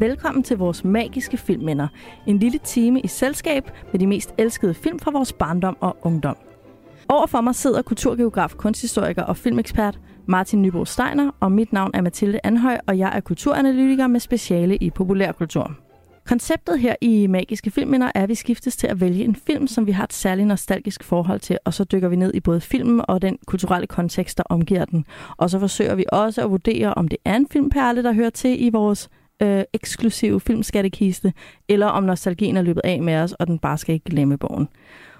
Velkommen til vores magiske filmminder. En lille time i selskab med de mest elskede film fra vores barndom og ungdom. Overfor mig sidder kulturgeograf, kunsthistoriker og filmekspert Martin Nybo Steiner, og mit navn er Mathilde Anhøj, og jeg er kulturanalytiker med speciale i populærkultur. Konceptet her i Magiske Filmminder er, at vi skiftes til at vælge en film, som vi har et særligt nostalgisk forhold til, og så dykker vi ned i både filmen og den kulturelle kontekst, der omgiver den. Og så forsøger vi også at vurdere, om det er en filmperle, der hører til i vores øh, eksklusive filmskattekiste, eller om nostalgien er løbet af med os, og den bare skal ikke glemme bogen.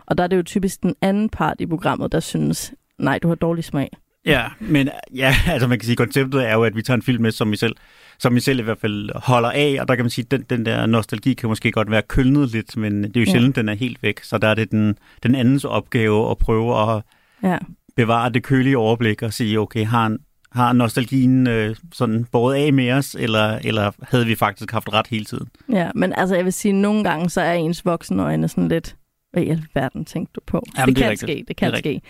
Og der er det jo typisk den anden part i programmet, der synes, nej, du har dårlig smag. Ja, men ja, altså man kan sige, konceptet er jo, at vi tager en film med, som vi selv, som vi selv i hvert fald holder af, og der kan man sige, at den, den der nostalgi kan måske godt være kølnet lidt, men det er jo ja. sjældent, den er helt væk. Så der er det den, den andens opgave at prøve at ja. bevare det kølige overblik og sige, okay, har, har nostalgien øh, sådan båret af med os, eller, eller havde vi faktisk haft ret hele tiden? Ja, men altså jeg vil sige, at nogle gange så er ens øjne sådan lidt, hvad i alverden tænkte du på? Jamen, det, det kan rigtigt. ske, det kan det ske.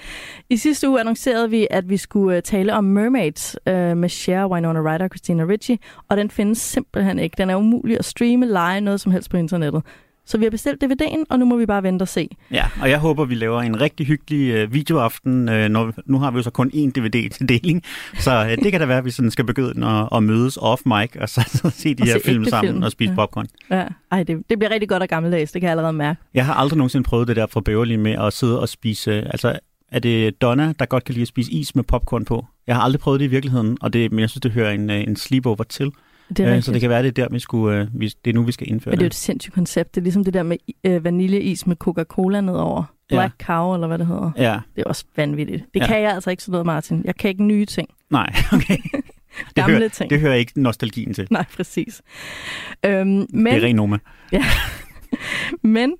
I sidste uge annoncerede vi, at vi skulle uh, tale om Mermaids uh, med Cher, Winona Ryder og Christina Ricci, og den findes simpelthen ikke. Den er umulig at streame, lege noget som helst på internettet. Så vi har bestilt DVD'en, og nu må vi bare vente og se. Ja, og jeg håber, vi laver en rigtig hyggelig øh, videoaften. Øh, når, nu har vi jo så kun én DVD til deling, så øh, det kan da være, at vi sådan skal begynde at, at mødes off-mic, og så, så se de og her se film sammen film. og spise ja. popcorn. Ja, Ej, det, det bliver rigtig godt og gammeldags, det kan jeg allerede mærke. Jeg har aldrig nogensinde prøvet det der fra Beverly med at sidde og spise... Altså, er det Donna, der godt kan lide at spise is med popcorn på? Jeg har aldrig prøvet det i virkeligheden, og det, men jeg synes, det hører en, en sleepover til. Det er øh, så det kan være, det er der, vi skulle, øh, vi, det er nu, vi skal indføre Men det er jo et sindssygt koncept. Det er ligesom det der med øh, vaniljeis med Coca-Cola nedover. Black ja. Cow, eller hvad det hedder. Ja. Det er også vanvittigt. Det ja. kan jeg altså ikke sådan noget, Martin. Jeg kan ikke nye ting. Nej, okay. det Gamle hører, ting. Det hører ikke nostalgien til. Nej, præcis. Øhm, men, det er ren Noma. Ja. Men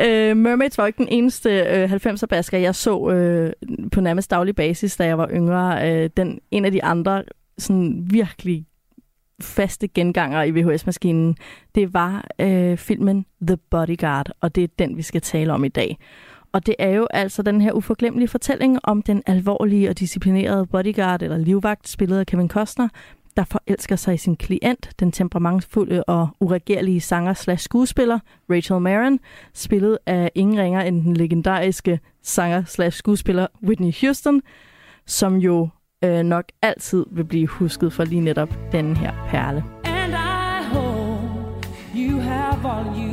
øh, Mermaids var ikke den eneste øh, 90'er-basker, jeg så øh, på nærmest daglig basis, da jeg var yngre. Øh, den, en af de andre sådan virkelig faste genganger i VHS-maskinen, det var øh, filmen The Bodyguard, og det er den, vi skal tale om i dag. Og det er jo altså den her uforglemmelige fortælling om den alvorlige og disciplinerede bodyguard eller livvagt, spillet af Kevin Costner, der forelsker sig i sin klient, den temperamentfulde og uregerlige sanger slash skuespiller Rachel Maron, spillet af ingen ringer end den legendariske sanger slash skuespiller Whitney Houston, som jo øh, nok altid vil blive husket for lige netop den her perle. And I hope you have all you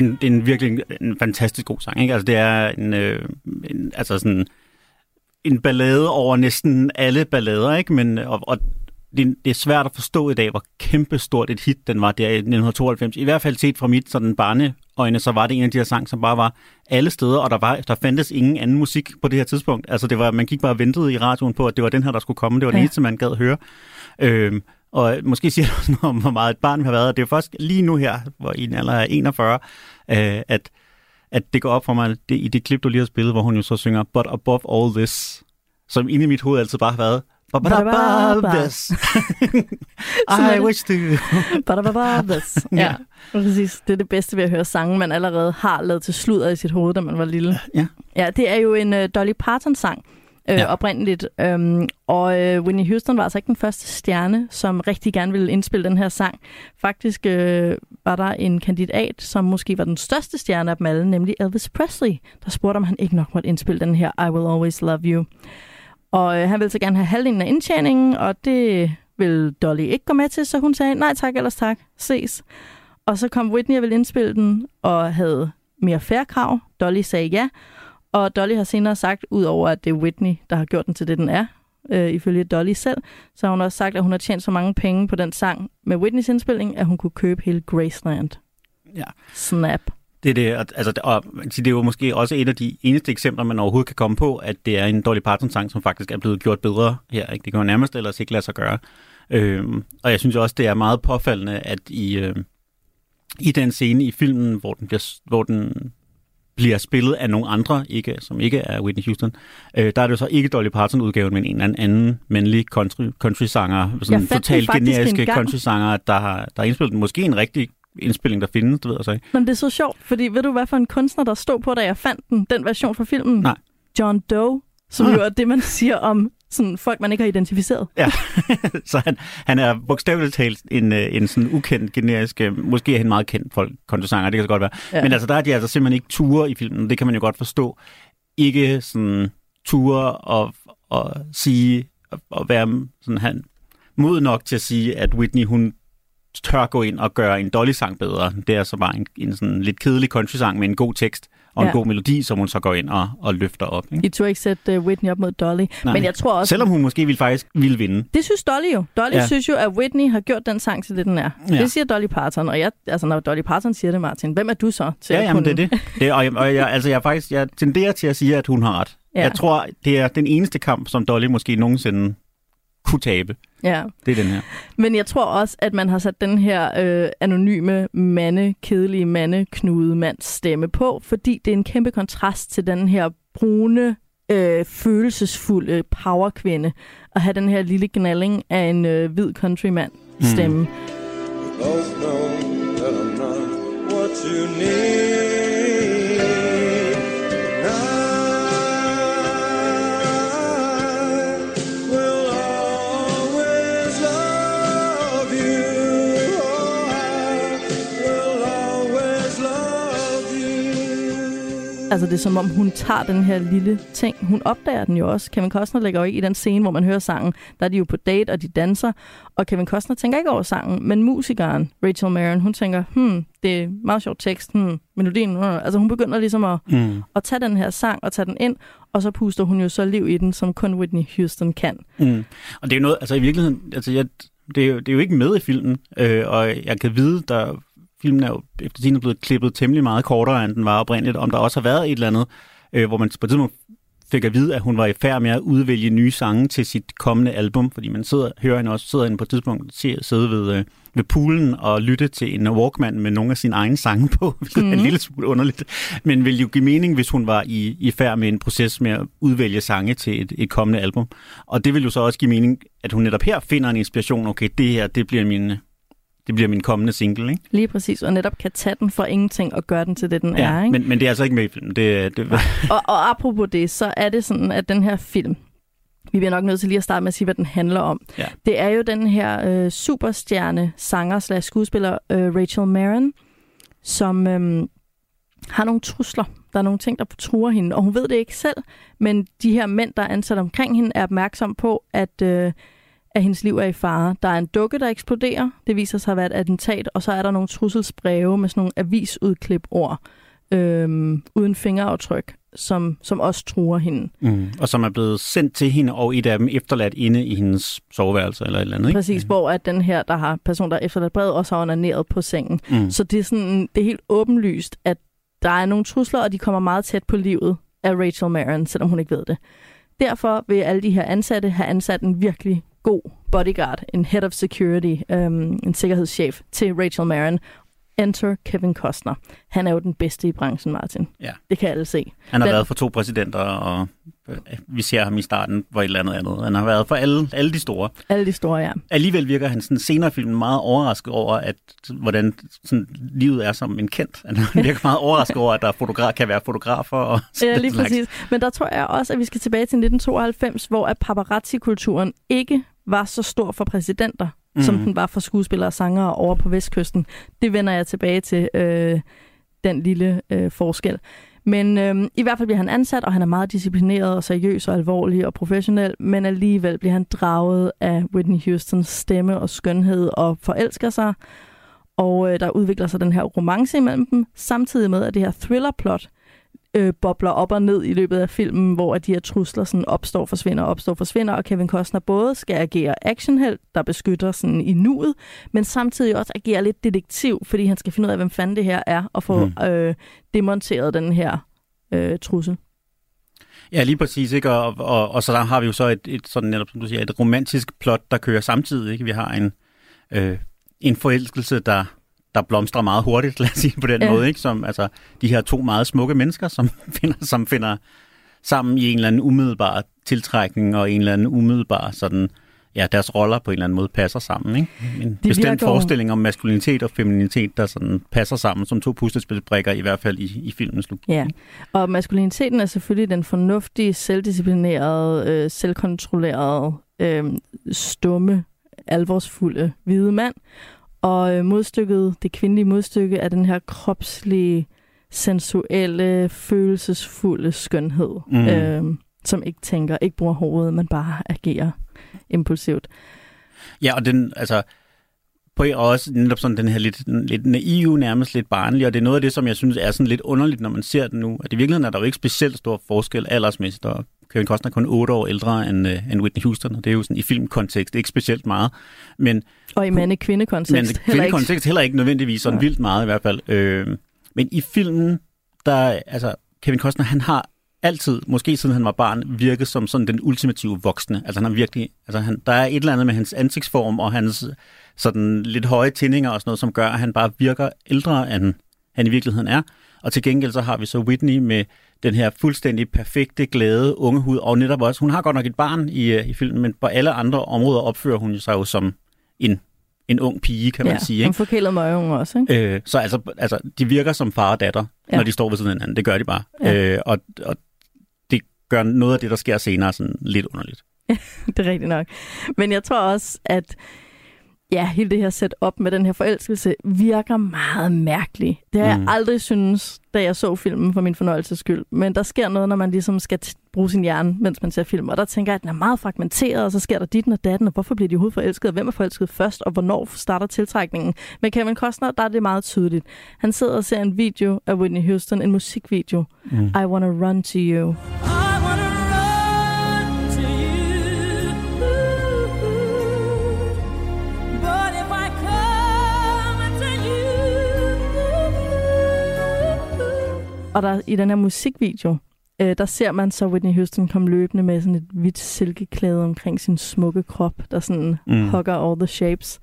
det er, en, det er en virkelig en fantastisk god sang. Ikke? Altså, det er en, øh, en, altså sådan, en ballade over næsten alle ballader, ikke? Men, og, og det, det er svært at forstå i dag, hvor kæmpestort et hit den var der i 1992. I hvert fald set fra mit sådan barneøjne, så var det en af de her sange, som bare var alle steder, og der, var, der fandtes ingen anden musik på det her tidspunkt. Altså, det var, man gik bare og ventede i radioen på, at det var den her, der skulle komme. Det var ja. det eneste, man gad høre. Øhm, og måske siger det også noget om, hvor meget et barn har været. Det er jo først lige nu her, hvor i en alder er 41, øh, at, at det går op for mig det, i det klip, du lige har spillet, hvor hun jo så synger But Above All This, som inde i mit hoved altid bare har været But above this. I wish to. But above this. Ja, præcis. Det er det bedste ved at høre sange, man allerede har lavet til sludder i sit hoved, da man var lille. Ja. Ja, det er jo en uh, Dolly Parton-sang, øh, ja. oprindeligt. Øhm, og øh, Whitney Houston var altså ikke den første stjerne, som rigtig gerne ville indspille den her sang. Faktisk øh, var der en kandidat, som måske var den største stjerne af dem alle, nemlig Elvis Presley, der spurgte, om han ikke nok måtte indspille den her I Will Always Love You. Og øh, han ville så gerne have halvdelen af indtjeningen, og det ville Dolly ikke gå med til, så hun sagde, nej tak, ellers tak, ses. Og så kom Whitney og ville indspille den, og havde mere færre krav. Dolly sagde ja, og Dolly har senere sagt, udover at det er Whitney, der har gjort den til det, den er, øh, ifølge Dolly selv, så har hun også sagt, at hun har tjent så mange penge på den sang med Whitneys indspilling, at hun kunne købe hele Graceland. Ja. Snap. Det er det, altså, og det er jo måske også et af de eneste eksempler, man overhovedet kan komme på, at det er en Dolly Parton-sang, som faktisk er blevet gjort bedre her. Ikke? Det kan jo nærmest ellers ikke lade sig gøre. Øhm, og jeg synes også, det er meget påfaldende, at i, øh, i den scene i filmen, hvor den bliver, hvor den bliver spillet af nogle andre, ikke, som ikke er Whitney Houston, øh, der er det jo så ikke Dolly Parton-udgaven, men en eller anden mandlig country, country-sanger, sådan totalt generiske country-sanger, der har, der har indspillet den. Måske en rigtig indspilling, der findes, det ved jeg så ikke. Men det er så sjovt, fordi ved du, hvad for en kunstner, der stod på, da jeg fandt den, den version fra filmen? Nej. John Doe, som Ah. jo er det, man siger om sådan, folk, man ikke har identificeret. så han, han er bogstaveligt talt en, øh, en sådan ukendt generisk, øh, måske er han meget kendt folk, kontosanger, det kan så godt være. Ja. Ja. Men altså, der er de altså simpelthen ikke ture i filmen, det kan man jo godt forstå. Ikke sådan ture og, og sige, og, og være sådan han, mod nok til at sige, at Whitney, hun tør gå ind og gøre en Dolly-sang bedre. Det er så bare en, en sådan lidt kedelig country-sang med en god tekst og en Ja. god melodi, som hun så går ind og, og løfter op. Ikke? I turde ikke sætte uh, Whitney op mod Dolly. Nej. Men jeg tror også... Selvom hun måske ville faktisk ville vinde. Det synes Dolly jo. Dolly ja. Synes jo, at Whitney har gjort den sang til det, den er. Ja. Det siger Dolly Parton, og jeg, altså, når Dolly Parton siger det, Martin, hvem er du så til Ja, at jamen kunne... det er det. det og jeg, og jeg, altså, jeg, faktisk, jeg tenderer til at sige, at hun har ret. Ja. Jeg tror, det er den eneste kamp, som Dolly måske nogensinde kunne tabe. Ja. Det er den her. Men jeg tror også, at man har sat den her øh, anonyme mande, kedelige mande, knude mands stemme på, fordi det er en kæmpe kontrast til den her brune, øh, følelsesfulde powerkvinde, at have den her lille gnalling af en øh, hvid countrymand stemme. Mm. Altså det er som om, hun tager den her lille ting. Hun opdager den jo også. Kevin Costner lægger jo ikke i den scene, hvor man hører sangen. Der er de jo på date, og de danser. Og Kevin Costner tænker ikke over sangen. Men musikeren, Rachel Maron, hun tænker, hmm, det er meget sjov tekst. Hmm, melodien. Uh. Altså hun begynder ligesom at, Mm. at tage den her sang og tage den ind. Og så puster hun jo så liv i den, som kun Whitney Houston kan. Mm. Og det er jo noget, altså i virkeligheden, altså jeg, det, er jo, det er jo ikke med i filmen, øh, og jeg kan vide, der filmen er jo efter tiden blevet klippet temmelig meget kortere, end den var oprindeligt, om der også har været et eller andet, øh, hvor man på et tidspunkt fik at vide, at hun var i færd med at udvælge nye sange til sit kommende album, fordi man sidder, hører hende også, sidder hende på et tidspunkt til at sidde ved, øh, ved poolen og lytte til en Walkman med nogle af sine egne sange på, hvilket mm. er en lille smule underligt. Men ville jo give mening, hvis hun var i, i færd med en proces med at udvælge sange til et, et kommende album. Og det vil jo så også give mening, at hun netop her finder en inspiration. Okay, det her, det bliver min, det bliver min kommende single, ikke? Lige præcis, og netop kan tage den for ingenting og gøre den til det, den er. Ikke? men, men det er altså ikke med i filmen. Det, det, Og, og apropos det, så er det sådan, at den her film, vi bliver nok nødt til lige at starte med at sige, hvad den handler om. Ja. Det er jo den her øh, superstjerne, sanger slash skuespiller øh, Rachel Maron, som øh, har nogle trusler. Der er nogle ting, der truer hende, og hun ved det ikke selv, men de her mænd, der er ansat omkring hende, er opmærksom på, at, øh, at hendes liv er i fare. Der er en dukke, der eksploderer. Det viser sig at være et attentat, og så er der nogle trusselsbreve med sådan nogle avisudklip-ord øh, uden fingeraftryk, som, som også truer hende. mm. Og som er blevet sendt til hende, og et af dem efterladt inde i hendes soveværelse eller et eller andet, ikke? Præcis, hvor at den her, der har person, der er efterladt brevet, også har onaneret på sengen. Mm. Så det er, sådan, det er helt åbenlyst, at der er nogle trusler, og de kommer meget tæt på livet af Rachel Maron, selvom hun ikke ved det. Derfor vil alle de her ansatte have ansat en virkelig god bodyguard, en head of security, øhm, en sikkerhedschef til Rachel Maron. Enter Kevin Costner. Han er jo den bedste i branchen, Martin. Ja. Det kan alle se. Han har Den- været for to præsidenter, og vi ser ham i starten for et eller andet andet. Han har været for alle, alle de store. Alle de store, ja. Alligevel virker han sådan senere filmen meget overrasket over, at hvordan sådan, livet er som en kendt. Han virker meget overrasket over, at der er fotograf, kan være fotografer. Og Ja, lige slags. præcis. Men der tror jeg også, at vi skal tilbage til 1992, hvor at paparazzi-kulturen ikke var så stor for præsidenter, mm. som Mhm. den var for skuespillere og sangere over på Vestkysten. Det vender jeg tilbage til, øh, den lille øh, forskel. Men øh, i hvert fald bliver han ansat, og han er meget disciplineret og seriøs og alvorlig og professionel, men alligevel bliver han draget af Whitney Houstons stemme og skønhed og forelsker sig. Og øh, der udvikler sig den her romance imellem dem, samtidig med, at det her thriller-plot øh, bobler op og ned i løbet af filmen, hvor de her trusler sådan opstår, forsvinder, opstår, forsvinder, og Kevin Costner både skal agere actionhelt, der beskytter sådan i nuet, men samtidig også agere lidt detektiv, fordi han skal finde ud af, hvem fanden det her er, og få Mm. øh, demonteret den her øh, trussel. Ja, lige præcis. Ikke? Og, og, og så der har vi jo så et, et sådan netop, som du siger, et romantisk plot, der kører samtidig. Ikke? Vi har en, øh, en forelskelse, der, der blomstrer meget hurtigt, lad os sige på den Ja. måde. Ikke? Som, altså, de her to meget smukke mennesker, som finder, som finder sammen i en eller anden umiddelbar tiltrækning og en eller anden umiddelbar sådan, ja, deres roller på en eller anden måde passer sammen. Ikke? En De bestemt virker forestilling om maskulinitet og feminitet, der sådan passer sammen som to puslespilsbrikker, i hvert fald i, i filmens logik. Ja, og maskuliniteten er selvfølgelig den fornuftige, selvdisciplinerede, øh, selvkontrollerede, øh, stumme, alvorsfulde hvide mand. Og øh, modstykket, det kvindelige modstykke, er den her kropslige, sensuelle, følelsesfulde skønhed, Mm. mm. øh, som ikke tænker, ikke bruger hovedet, men bare agerer impulsivt. Ja, og den, altså, på og også netop sådan den her lidt, lidt naive, nærmest lidt barnlige, og det er noget af det, som jeg synes er sådan lidt underligt, når man ser den nu. At i virkeligheden er der jo ikke specielt stor forskel aldersmæssigt, og Kevin Costner er kun 8 år ældre end, uh, end Whitney Houston, og det er jo sådan i filmkontekst ikke specielt meget, men, Og i mande-kvinde-kontekst. men heller ikke. kvindekontekst heller ikke nødvendigvis sådan Nej. vildt meget i hvert fald. Øh, men i filmen, der, altså, Kevin Costner, han har altid, måske siden han var barn, virket som sådan den ultimative voksne. Altså han har virkelig, altså han, der er et eller andet med hans ansigtsform og hans sådan lidt høje tændinger og sådan noget, som gør, at han bare virker ældre, end han i virkeligheden er. Og til gengæld så har vi så Whitney med den her fuldstændig perfekte, glade unge hud, og netop også, hun har godt nok et barn i, øh, i filmen, men på alle andre områder opfører hun sig jo som en, en ung pige, kan man ja, sige. en Ikke? forkælet møgeunge også, ikke? Øh, så altså, altså, de virker som far og datter. Ja. når de står ved siden af hinanden. Det gør de bare. Ja. Øh, og, og det gør noget af det, der sker senere, sådan lidt underligt. det er rigtigt nok. Men jeg tror også, at ja, hele det her setup med den her forelskelse virker meget mærkeligt. Det har mm. Jeg aldrig synes, da jeg så filmen for min fornøjelses skyld. Men der sker noget, når man ligesom skal bruge sin hjerne, mens man ser film. Og der tænker jeg, at den er meget fragmenteret, og så sker der dit og datten, og hvorfor bliver de overhovedet forelsket, og hvem er forelsket først, og hvornår starter tiltrækningen. Men Kevin Costner, der er det meget tydeligt. Han sidder og ser en video af Whitney Houston, en musikvideo. Mm. I Wanna Run To You. I Og der, i den her musikvideo, øh, der ser man så Whitney Houston komme løbende med sådan et hvidt silkeklæde omkring sin smukke krop, der sådan Mm. hugger all the shapes.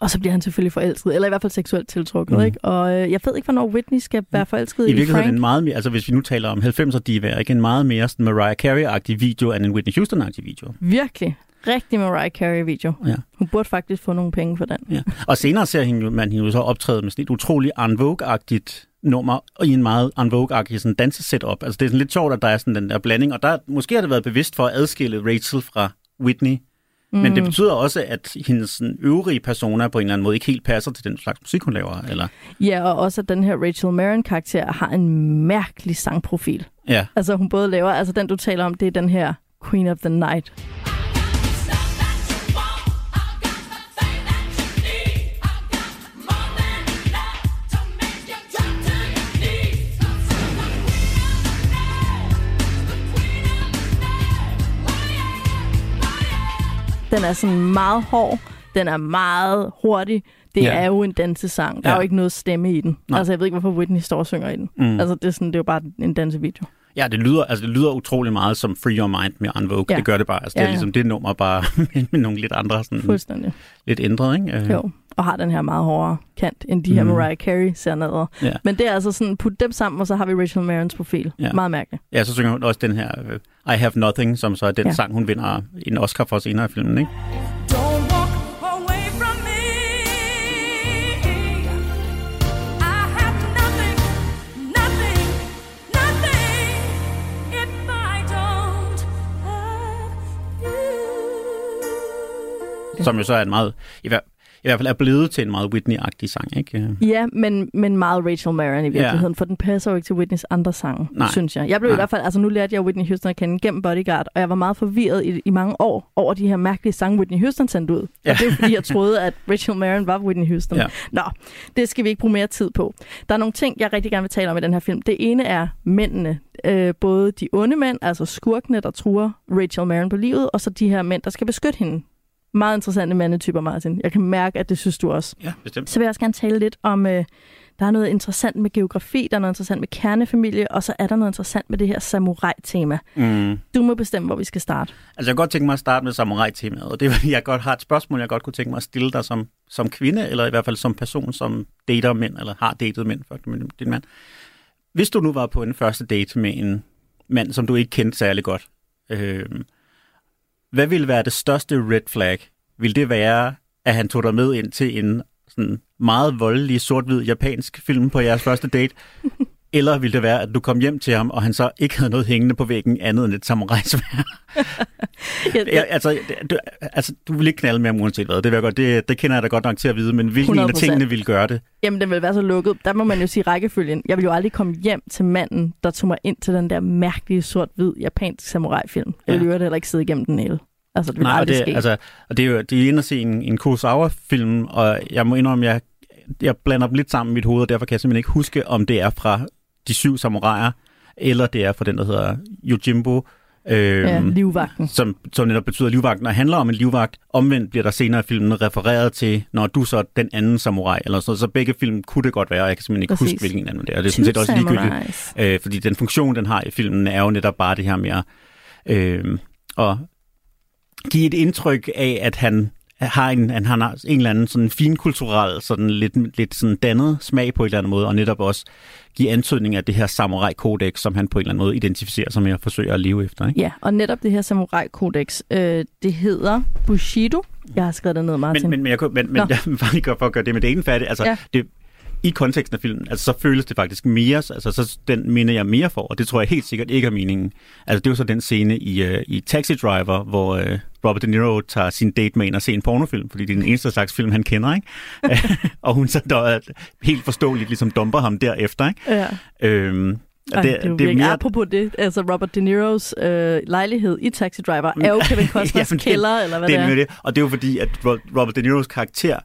Og så bliver han selvfølgelig forelsket, eller i hvert fald seksuelt tiltrukket, Mm. ikke? Og øh, jeg ved ikke, hvornår Whitney skal være forelsket I i, virkeligheden Frank. en meget mere, altså hvis vi nu taler om 90'er diva, ikke en meget mere sådan Mariah Carey-agtig video, end en Whitney Houston-agtig video. Virkelig. Rigtig Mariah Carey-video. Ja. Hun burde faktisk få nogle penge for den. Ja. Og senere ser hende, jo- man hende jo så optræde med sådan et utroligt en Vogue-agtigt nummer, i en meget en Vogue-agtig sådan dansesetup. Altså det er sådan lidt sjovt, at der er sådan den der blanding, og der måske har det været bevidst for at adskille Rachel fra Whitney, mm. men det betyder også, at hendes sådan, øvrige personer på en eller anden måde ikke helt passer til den slags musik, hun laver. Eller, Ja, og også at den her Rachel Marin-karakter har en mærkelig sangprofil. ja. Altså hun både laver, altså den du taler om, det er den her Queen of the Night. Den er sådan meget hård, den er meget hurtig. Det Ja. er jo en dansesang. Der er Ja. jo ikke noget stemme i den. Nej. Altså jeg ved ikke, hvorfor Whitney står og synger i den. Mm. Altså det er, sådan, det er jo bare en dansevideo. Ja, det lyder, altså, det lyder utrolig meget som Free Your Mind med En Vogue. Ja. Det gør det bare. Altså, det Ja, er ja. ligesom det nummer bare med nogle lidt andre, sådan, Fuldstændig. lidt ændret, ikke? Øh, Jo. Og har den her meget hårdere kant, end de her Mm. Mariah Carey ser Ja. Men det er altså sådan, put dem sammen, og så har vi Rachel Marins profil. Ja. Meget mærkeligt. Ja, så synger hun også den her øh, I Have Nothing, som så er den ja. Sang, hun vinder en Oscar for senere i filmen, ikke? don't walk away from me. I have nothing, nothing, nothing if I don't have you. Som jo så er en meget... I, i hvert fald er blevet til en meget Whitney-agtig sang, ikke? Ja, men, men meget Rachel Marin i virkeligheden, ja. for den passer jo ikke til Whitneys andre sange, Nej. synes jeg. Jeg blev Nej. i hvert fald, altså nu lærte jeg Whitney Houston at kende gennem Bodyguard, og jeg var meget forvirret i, i mange år over de her mærkelige sange, Whitney Houston sendte ud. Ja. Og det er fordi, jeg troede, at Rachel Marin var Whitney Houston. Ja. Nå, det skal vi ikke bruge mere tid på. Der er nogle ting, jeg rigtig gerne vil tale om i den her film. Det ene er mændene. Øh, både de onde mænd, altså skurkene, der truer Rachel Marin på livet, og så de her mænd, der skal beskytte hende. Meget interessante mandetyper, Martin. Jeg kan mærke, at det synes du også. Ja, bestemt. Så vil jeg også gerne tale lidt om, øh, der er noget interessant med geografi, der er noget interessant med kernefamilie, og så er der noget interessant med det her samurai-tema. Mm. Du må bestemme, hvor vi skal starte. Altså, jeg kunne godt tænke mig at starte med samurai-temaet, og det er, fordi jeg godt har et spørgsmål, jeg godt kunne tænke mig at stille dig som, som kvinde, eller i hvert fald som person, som dater mænd, eller har datet mænd med din mand. Hvis du nu var på en første date med en mand, som du ikke kendte særlig godt, øh, hvad ville være det største red flag? Vil det være, at han tog dig med ind til en sådan meget voldelig sort-hvid japansk film på jeres første date? Eller ville det være, at du kom hjem til ham, og han så ikke havde noget hængende på væggen andet end et samurai-sværd? Jeg, Ja, altså, du, altså, du vil ikke knalde med ham uanset hvad. Det, godt, det, det kender jeg da godt nok til at vide, men hvilken en af 100%. tingene vil gøre det? Jamen, den vil være så lukket. Der må man jo sige rækkefølgen. Jeg vil jo aldrig komme hjem til manden, der tog mig ind til den der mærkelige sort-hvid japansk samurai-film. Jeg vil Ja. jo heller ikke sidde igennem den hele. Altså, det vil Nej, aldrig det, ske. altså, og det er jo det er inde at se en, en Kurosawa-film, og jeg må indrømme, jeg, jeg blander dem lidt sammen i mit hoved, og derfor kan jeg simpelthen ikke huske, om det er fra De Syv Samuraier, eller det er fra den, der hedder Yojimbo, øh, ja, livvagten. som, som netop betyder livvagten, og handler om en livvagt. Omvendt bliver der senere i filmen refereret til, når du så den anden samurai, eller sådan noget. Så begge film kunne det godt være, og jeg kan simpelthen ikke Præcis. huske, hvilken anden det er. Det er sådan set også ligegyldigt. Øh, fordi den funktion, den har i filmen, er jo netop bare det her med at, øh, at give et indtryk af, at han har en, han har en eller anden sådan finkulturel, sådan lidt, lidt sådan dannet smag på en eller anden måde, og netop også give antydning af det her samurai-kodex, som han på en eller anden måde identificerer sig med og forsøger at leve efter. Ikke? Ja, og netop det her samurai-kodex, øh, det hedder Bushido. Jeg har skrevet det ned, Martin. Men, men, men, jeg, kunne- men, men jeg bare lige for at gøre det med det ene færdigt. Altså, ja. det, i konteksten af filmen, altså, så føles det faktisk mere, altså så den minder jeg mere for, og det tror jeg helt sikkert ikke er meningen. Altså det er jo så den scene i, uh, i Taxi Driver, hvor uh, Robert De Niro tager sin date med ind og ser en pornofilm, fordi det er den eneste slags film, han kender, ikke? og hun så der, helt forståeligt ligesom dumper ham derefter, ikke? ja. Øhm, Ej, det, det, er det er virkelig- mere... Apropos det, altså Robert De Niros øh, lejlighed i Taxi Driver er jo Kevin Costners det- kælder, eller hvad det det er det. Og det er jo fordi, at Ro- Robert De Niros karakter,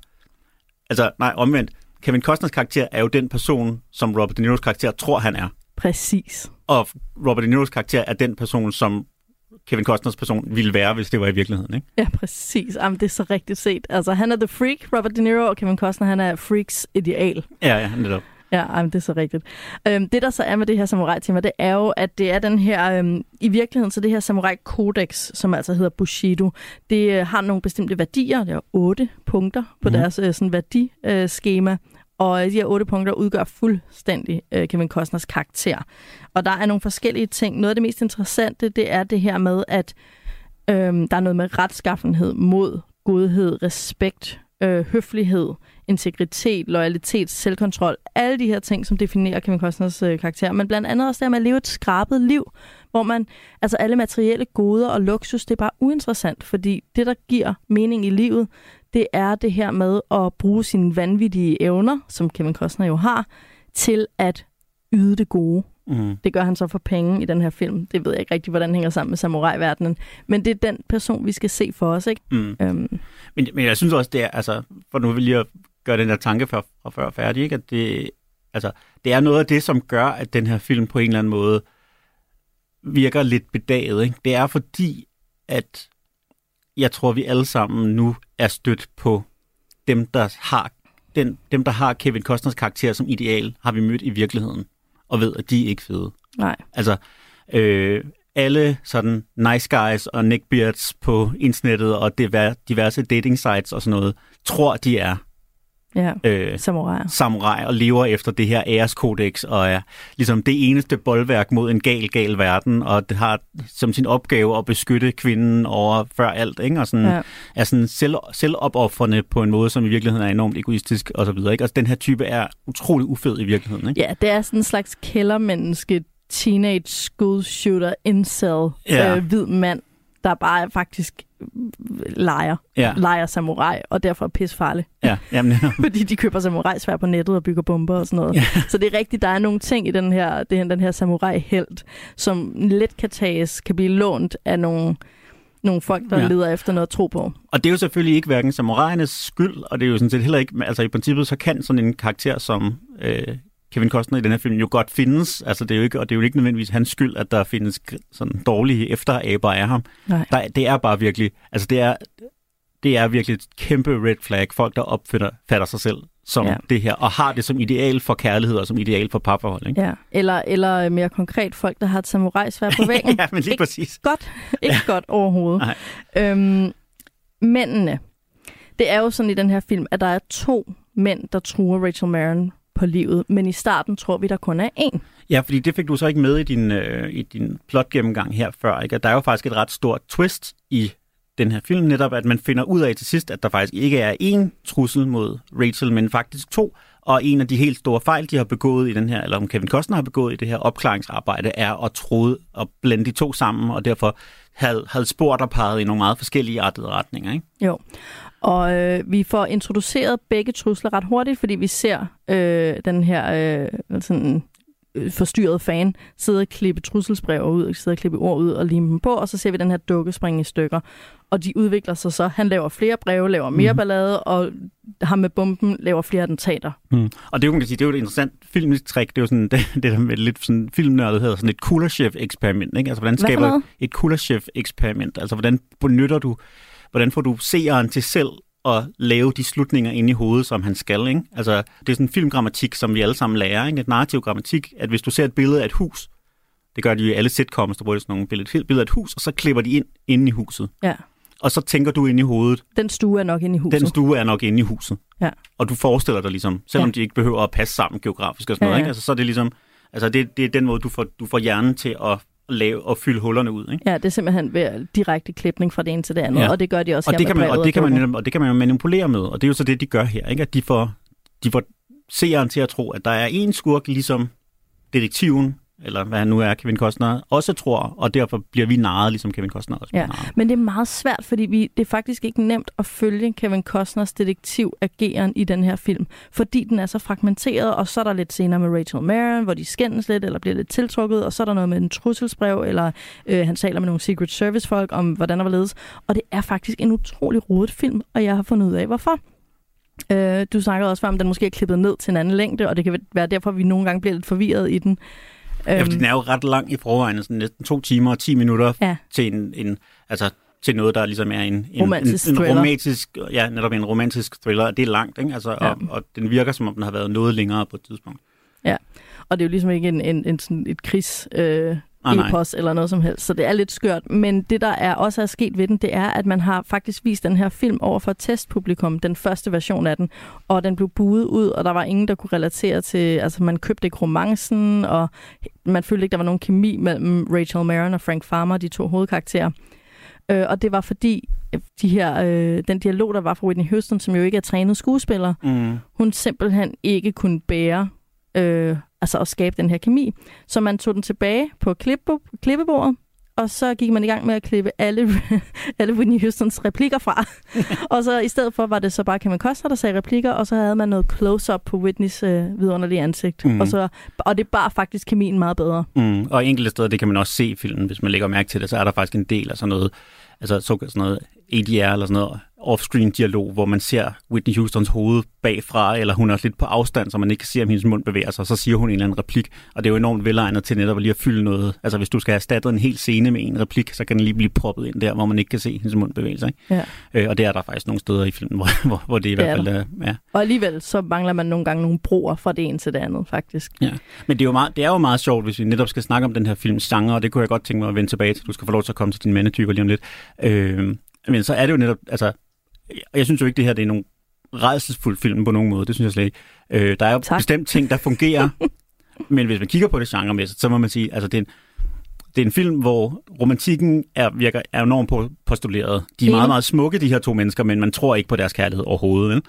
altså nej, omvendt, Kevin Costners karakter er jo den person, som Robert De Niros karakter tror, han er. Præcis. Og Robert De Niros karakter er den person, som Kevin Costners person ville være, hvis det var i virkeligheden. Ikke? Ja, præcis. Jamen, det er så rigtigt set. Altså, han er the freak, Robert De Niro, og Kevin Costner, han er freaks ideal. Ja, ja, netop. Ja, jamen, det er så rigtigt. Øhm, det, der så er med det her samurai-tema, det er jo, at det er den her, øhm, i virkeligheden, så det her samurai-kodex, som altså hedder Bushido, det øh, har nogle bestemte værdier, det er otte punkter på mm. deres øh, sådan værdiskema, øh, skema. og de her otte punkter udgør fuldstændig øh, Kevin Costners karakter. Og der er nogle forskellige ting. Noget af det mest interessante, det er det her med, at øhm, der er noget med retskaffenhed, mod, godhed, respekt, øh, høflighed, integritet, loyalitet, selvkontrol. Alle de her ting, som definerer Kevin Costners øh, karakter. Men blandt andet også det med at leve et skrabet liv, hvor man, altså alle materielle goder og luksus, det er bare uinteressant, fordi det, der giver mening i livet, det er det her med at bruge sine vanvittige evner, som Kevin Costner jo har, til at yde det gode. Mm. Det gør han så for penge i den her film. Det ved jeg ikke rigtig, hvordan det hænger sammen med samurai-verdenen. Men det er den person, vi skal se for os, ikke? Mm. Øhm, Men, men jeg synes også, det er, altså, for nu vil jeg lige at gøre den der tanke for før færdig, ikke? at det, altså, det er noget af det, som gør, at den her film på en eller anden måde virker lidt bedaget. Ikke? Det er fordi, at jeg tror, vi alle sammen nu er stødt på dem, der har den, dem, der har Kevin Costners karakter som ideal, har vi mødt i virkeligheden, og ved, at de er ikke fede. nej. Altså, øh, alle sådan nice guys og neckbeards på internettet og diver- diverse dating sites og sådan noget, tror, de er Ja, øh, samuraier. samurai og lever efter det her æreskodex og er ligesom det eneste boldværk mod en gal, gal verden, og det har som sin opgave at beskytte kvinden over før alt, ikke? og sådan, Ja. ja. er sådan selv, selvopoffrende på en måde, som i virkeligheden er enormt egoistisk og så videre. Ikke? Altså, den her type er utrolig ufed i virkeligheden. Ikke? Ja, det er sådan en slags kældermenneske, teenage school shooter, incel, Ja. øh, hvid mand, der bare faktisk leger, Ja, leger samurai, og derfor er pisfarlig. ja, jamen, ja. Fordi de køber samurai-svær på nettet og bygger bomber og sådan noget. Ja. Så det er rigtigt, der er nogle ting i den her, den, her samurai-held, som let kan tages, kan blive lånt af nogle, nogle folk, der Ja. leder efter noget at tro på. Og det er jo selvfølgelig ikke hverken samurajernes skyld, og det er jo sådan set heller ikke, altså i princippet så kan sådan en karakter som øh, Kevin Costner i den her film jo godt findes, altså det er jo ikke, og det er jo ikke nødvendigvis hans skyld, at der findes sådan dårlige efteraber af ham. Nej. Der, det er bare virkelig, altså det er, det er virkelig et kæmpe red flag, folk der opfatter fatter sig selv som ja. Det her, og har det som ideal for kærlighed og som ideal for parforhold. Ikke? Ja. Eller, eller mere konkret, folk, der har et samurai-svær på væggen. ja men lige Ikke præcis. godt. Ikke ja. godt overhovedet. Nej. Øhm, mændene. Det er jo sådan i den her film, at der er to mænd, der truer Rachel Maron på livet, men i starten tror vi, der kun er én. Ja, fordi det fik du så ikke med i din, øh, i din plot-gennemgang her før. Ikke? At der er jo faktisk et ret stort twist i den her film, netop at man finder ud af til sidst, at der faktisk ikke er én trussel mod Rachel, men faktisk to. Og en af de helt store fejl, de har begået i den her, eller om Kevin Costner har begået i det her opklaringsarbejde, er at troede at blande de to sammen, og derfor havde, havde spor, der pegede i nogle meget forskellige artede retninger. Ikke? Jo. Og øh, vi får introduceret begge trusler ret hurtigt, fordi vi ser øh, den her øh, sådan, øh, forstyrrede fan sidde og klippe trusselsbrev ud, sidde og klippe ord ud og lime dem på, og så ser vi den her dukke springe i stykker. Og de udvikler sig så. Han laver flere breve, laver mere Mhm. ballade, og ham med bomben laver flere attentater. Mm. Og det er jo, man kan sige, det er jo et interessant filmisk trick. Det er jo sådan, det, det der med lidt sådan filmnørdet hedder sådan et Kuleshov-eksperiment. Ikke? Altså, hvordan skaber et Kuleshov-eksperiment? Altså, hvordan benytter du, hvordan får du seeren til selv at lave de slutninger ind i hovedet, som han skal. Ikke? Altså, det er sådan en filmgrammatik, som vi alle sammen lærer. Ikke? Et narrativ grammatik, at hvis du ser et billede af et hus, det gør de jo i alle sitcoms, der bruger sådan nogle billeder, billeder af et hus, og så klipper de ind inde i huset. Ja. Og så tænker du ind i hovedet, Den stue er nok inde i huset. den stue er nok inde i huset. Ja. Og du forestiller dig ligesom, selvom Ja. de ikke behøver at passe sammen geografisk og sådan Ja, noget, ikke? Altså, så er det ligesom, altså det, det er den måde, du får, du får hjernen til at lave og fylde hullerne ud, ikke? Ja, det er simpelthen ved direkte klipning fra det ene til det andet, Ja. og det gør de også Og her det, kan med man, og, det kan man, dukken. netop- og det kan man manipulere med, og det er jo så det, de gør her, ikke? At de får, de får seeren til at tro, at der er en skurk, ligesom detektiven, eller hvad han nu er, Kevin Costner, også tror, og derfor bliver vi narret, ligesom Kevin Costner også Ja. narret. Men det er meget svært, fordi vi, det er faktisk ikke nemt at følge Kevin Costners detektiv-ageren i den her film, fordi den er så fragmenteret, og så er der lidt senere med Rachel Maron, hvor de skændes lidt, eller bliver lidt tiltrukket, og så er der noget med en trusselsbrev, eller øh, han taler med nogle Secret Service-folk om, hvordan der var ledes. Og det er faktisk en utrolig rodet film, og jeg har fundet ud af, hvorfor. Øh, du snakkede også om, at den måske er klippet ned til en anden længde, og det kan være derfor, at vi nogle gange bliver lidt forvirret i den. Ja, Øhm, fordi den er jo ret lang i forvejen, sådan næsten to timer og 10 minutter Ja. til en, en altså til noget, der ligesom er en, en, Romantisk en, en thriller. romantisk, ja, netop en romantisk thriller. Det er langt, ikke? Altså, Ja. og, og, den virker, som om den har været noget længere på et tidspunkt. Og det er jo ligesom ikke en, en, en sådan et krigs... Øh, Ah, epos eller noget som helst. Så det er lidt skørt. Men det, der er også er sket ved den, det er, at man har faktisk vist den her film over for testpublikum, den første version af den, og den blev buet ud, og der var ingen, der kunne relatere til, altså man købte ikke romancen, og man følte ikke, der var nogen kemi mellem Rachel Maron og Frank Farmer, de to hovedkarakterer. Øh, og det var fordi, øh, de her, øh, den dialog, der var fra Whitney Houston, som jo ikke er trænet skuespiller, Mm. hun simpelthen ikke kunne bære øh, altså at skabe den her kemi. Så man tog den tilbage på klippe, klippebordet, og så gik man i gang med at klippe alle, alle Whitney Houstons replikker fra. og så i stedet for var det så bare Kevin Costner, der sagde replikker, og så havde man noget close-up på Whitneys øh, vidunderlige ansigt. Mm. Og, så, og det bar faktisk kemien meget bedre. Mm. Og enkelte steder, det kan man også se i filmen, hvis man lægger mærke til det, så er der faktisk en del af sådan noget, altså så, sådan noget ADR eller sådan noget off-screen dialog, hvor man ser Whitney Houstons hoved bagfra, eller hun er lidt på afstand, så man ikke kan se, om hendes mund bevæger sig, og så siger hun en eller anden replik, og det er jo enormt velegnet til netop at lige at fylde noget. Altså hvis du skal have erstattet en hel scene med en replik, så kan den lige blive proppet ind der, hvor man ikke kan se hendes mund bevæge sig. Ja. Øh, og det er der faktisk nogle steder i filmen, hvor, hvor, hvor det i Det er hvert fald er, ja. Og alligevel så mangler man nogle gange nogle broer fra det ene til det andet, faktisk. Ja, men det er, jo meget, det er jo meget sjovt, hvis vi netop skal snakke om den her films genre, og det kunne jeg godt tænke mig at vende tilbage til. Du skal få lov til at komme til din mandetyper lige om lidt. Øh, men så er det jo netop, altså, jeg synes jo ikke, det her det er nogen redselsfuld film på nogen måde, det synes jeg slet ikke. Øh, der er jo Tak. bestemt ting, der fungerer, men hvis man kigger på det genremæssigt, så må man sige, altså det er en, det er en film, hvor romantikken er, virker, er enormt postuleret. De er meget, meget smukke, de her to mennesker, men man tror ikke på deres kærlighed overhovedet. Vel?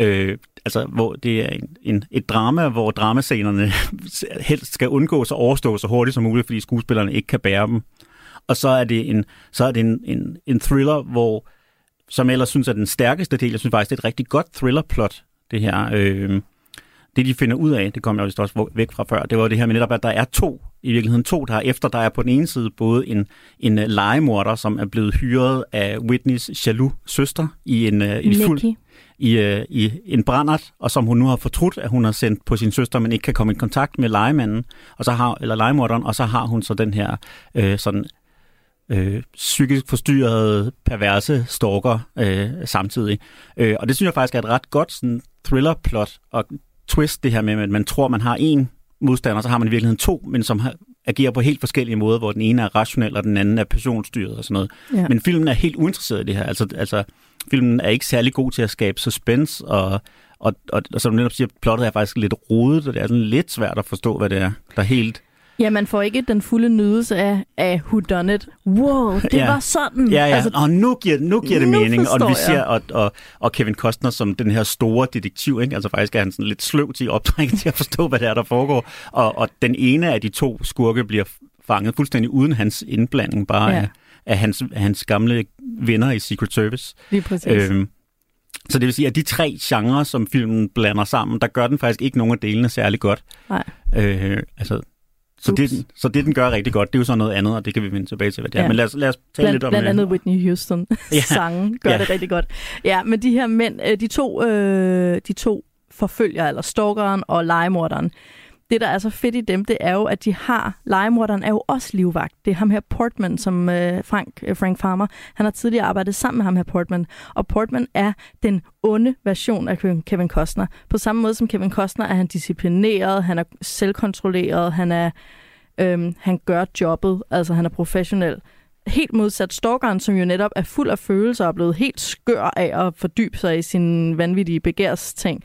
Øh, altså, hvor det er en, en, et drama, hvor dramascenerne helst skal undgås og overstås så hurtigt som muligt, fordi skuespillerne ikke kan bære dem. og så er det en, så er det en, en, en thriller, hvor, som jeg ellers synes er den stærkeste del, jeg synes faktisk, det er et rigtig godt thriller-plot, det her. Øh, det, de finder ud af, det kom jeg vist også væk fra før, det var det her med netop, at der er to, i virkeligheden to, der er efter. Der er på den ene side både en, en øh, legemorder, som er blevet hyret af Whitneys jaloux søster i en, øh, en fuld, i, øh, i en brændert, og som hun nu har fortrudt, at hun har sendt på sin søster, men ikke kan komme i kontakt med legemanden, og så har, eller legemorderen, og så har hun så den her øh, sådan øh, psykisk forstyrrede, perverse stalker øh, samtidig. Øh, og det synes jeg faktisk er et ret godt sådan, thriller-plot og twist, det her med, at man tror, man har en modstander, så har man i virkeligheden to, men som har, agerer på helt forskellige måder, hvor den ene er rationel, og den anden er passionsstyret og sådan noget. Ja. Men filmen er helt uinteresseret i det her. Altså, altså filmen er ikke særlig god til at skabe suspense, og, og, og, og som du netop siger, plottet er faktisk lidt rodet, og det er sådan lidt svært at forstå, hvad det er, der helt... Ja, man får ikke den fulde nydelse af, af who done it. Wow, det Ja. var sådan. Ja, ja, altså, og nu giver, nu giver det nu mening, og vi ser, og, og, og Kevin Costner som den her store detektiv, ikke? altså faktisk er han sådan lidt sløv til at optrække til at forstå, hvad det er, der foregår, og, og den ene af de to skurke bliver fanget fuldstændig uden hans indblanding, bare ja. af, af, hans, af hans gamle venner i Secret Service. Lige præcis. Øhm, så det vil sige, at de tre genrer, som filmen blander sammen, der gør den faktisk ikke nogen af delene særlig godt. Nej. Øh, altså, så, det, så det, den gør rigtig godt, det er jo så noget andet, og det kan vi vende tilbage til, hvad det er. Ja. Men lad os, lad os tale Blandt, lidt om blandt øh, andet Whitney Houston Ja. sange gør Ja. det rigtig godt. Ja, men de her mænd, øh, de to, øh, de to forfølger, eller stalkeren og legemorderen, det, der er så fedt i dem, det er jo, at de har, legemorderen er jo også livvagt. Det er ham her Portman, som øh, Frank, øh, Frank Farmer, han har tidligere arbejdet sammen med ham her Portman. Og Portman er den onde version af Kevin- Costner. På samme måde som Kevin Costner er han disciplineret, han er selvkontrolleret, han er øhm, han gør jobbet, altså han er professionel. Helt modsat stalkeren, som jo netop er fuld af følelser og er blevet helt skør af at fordybe sig i sin vanvittige begærsting.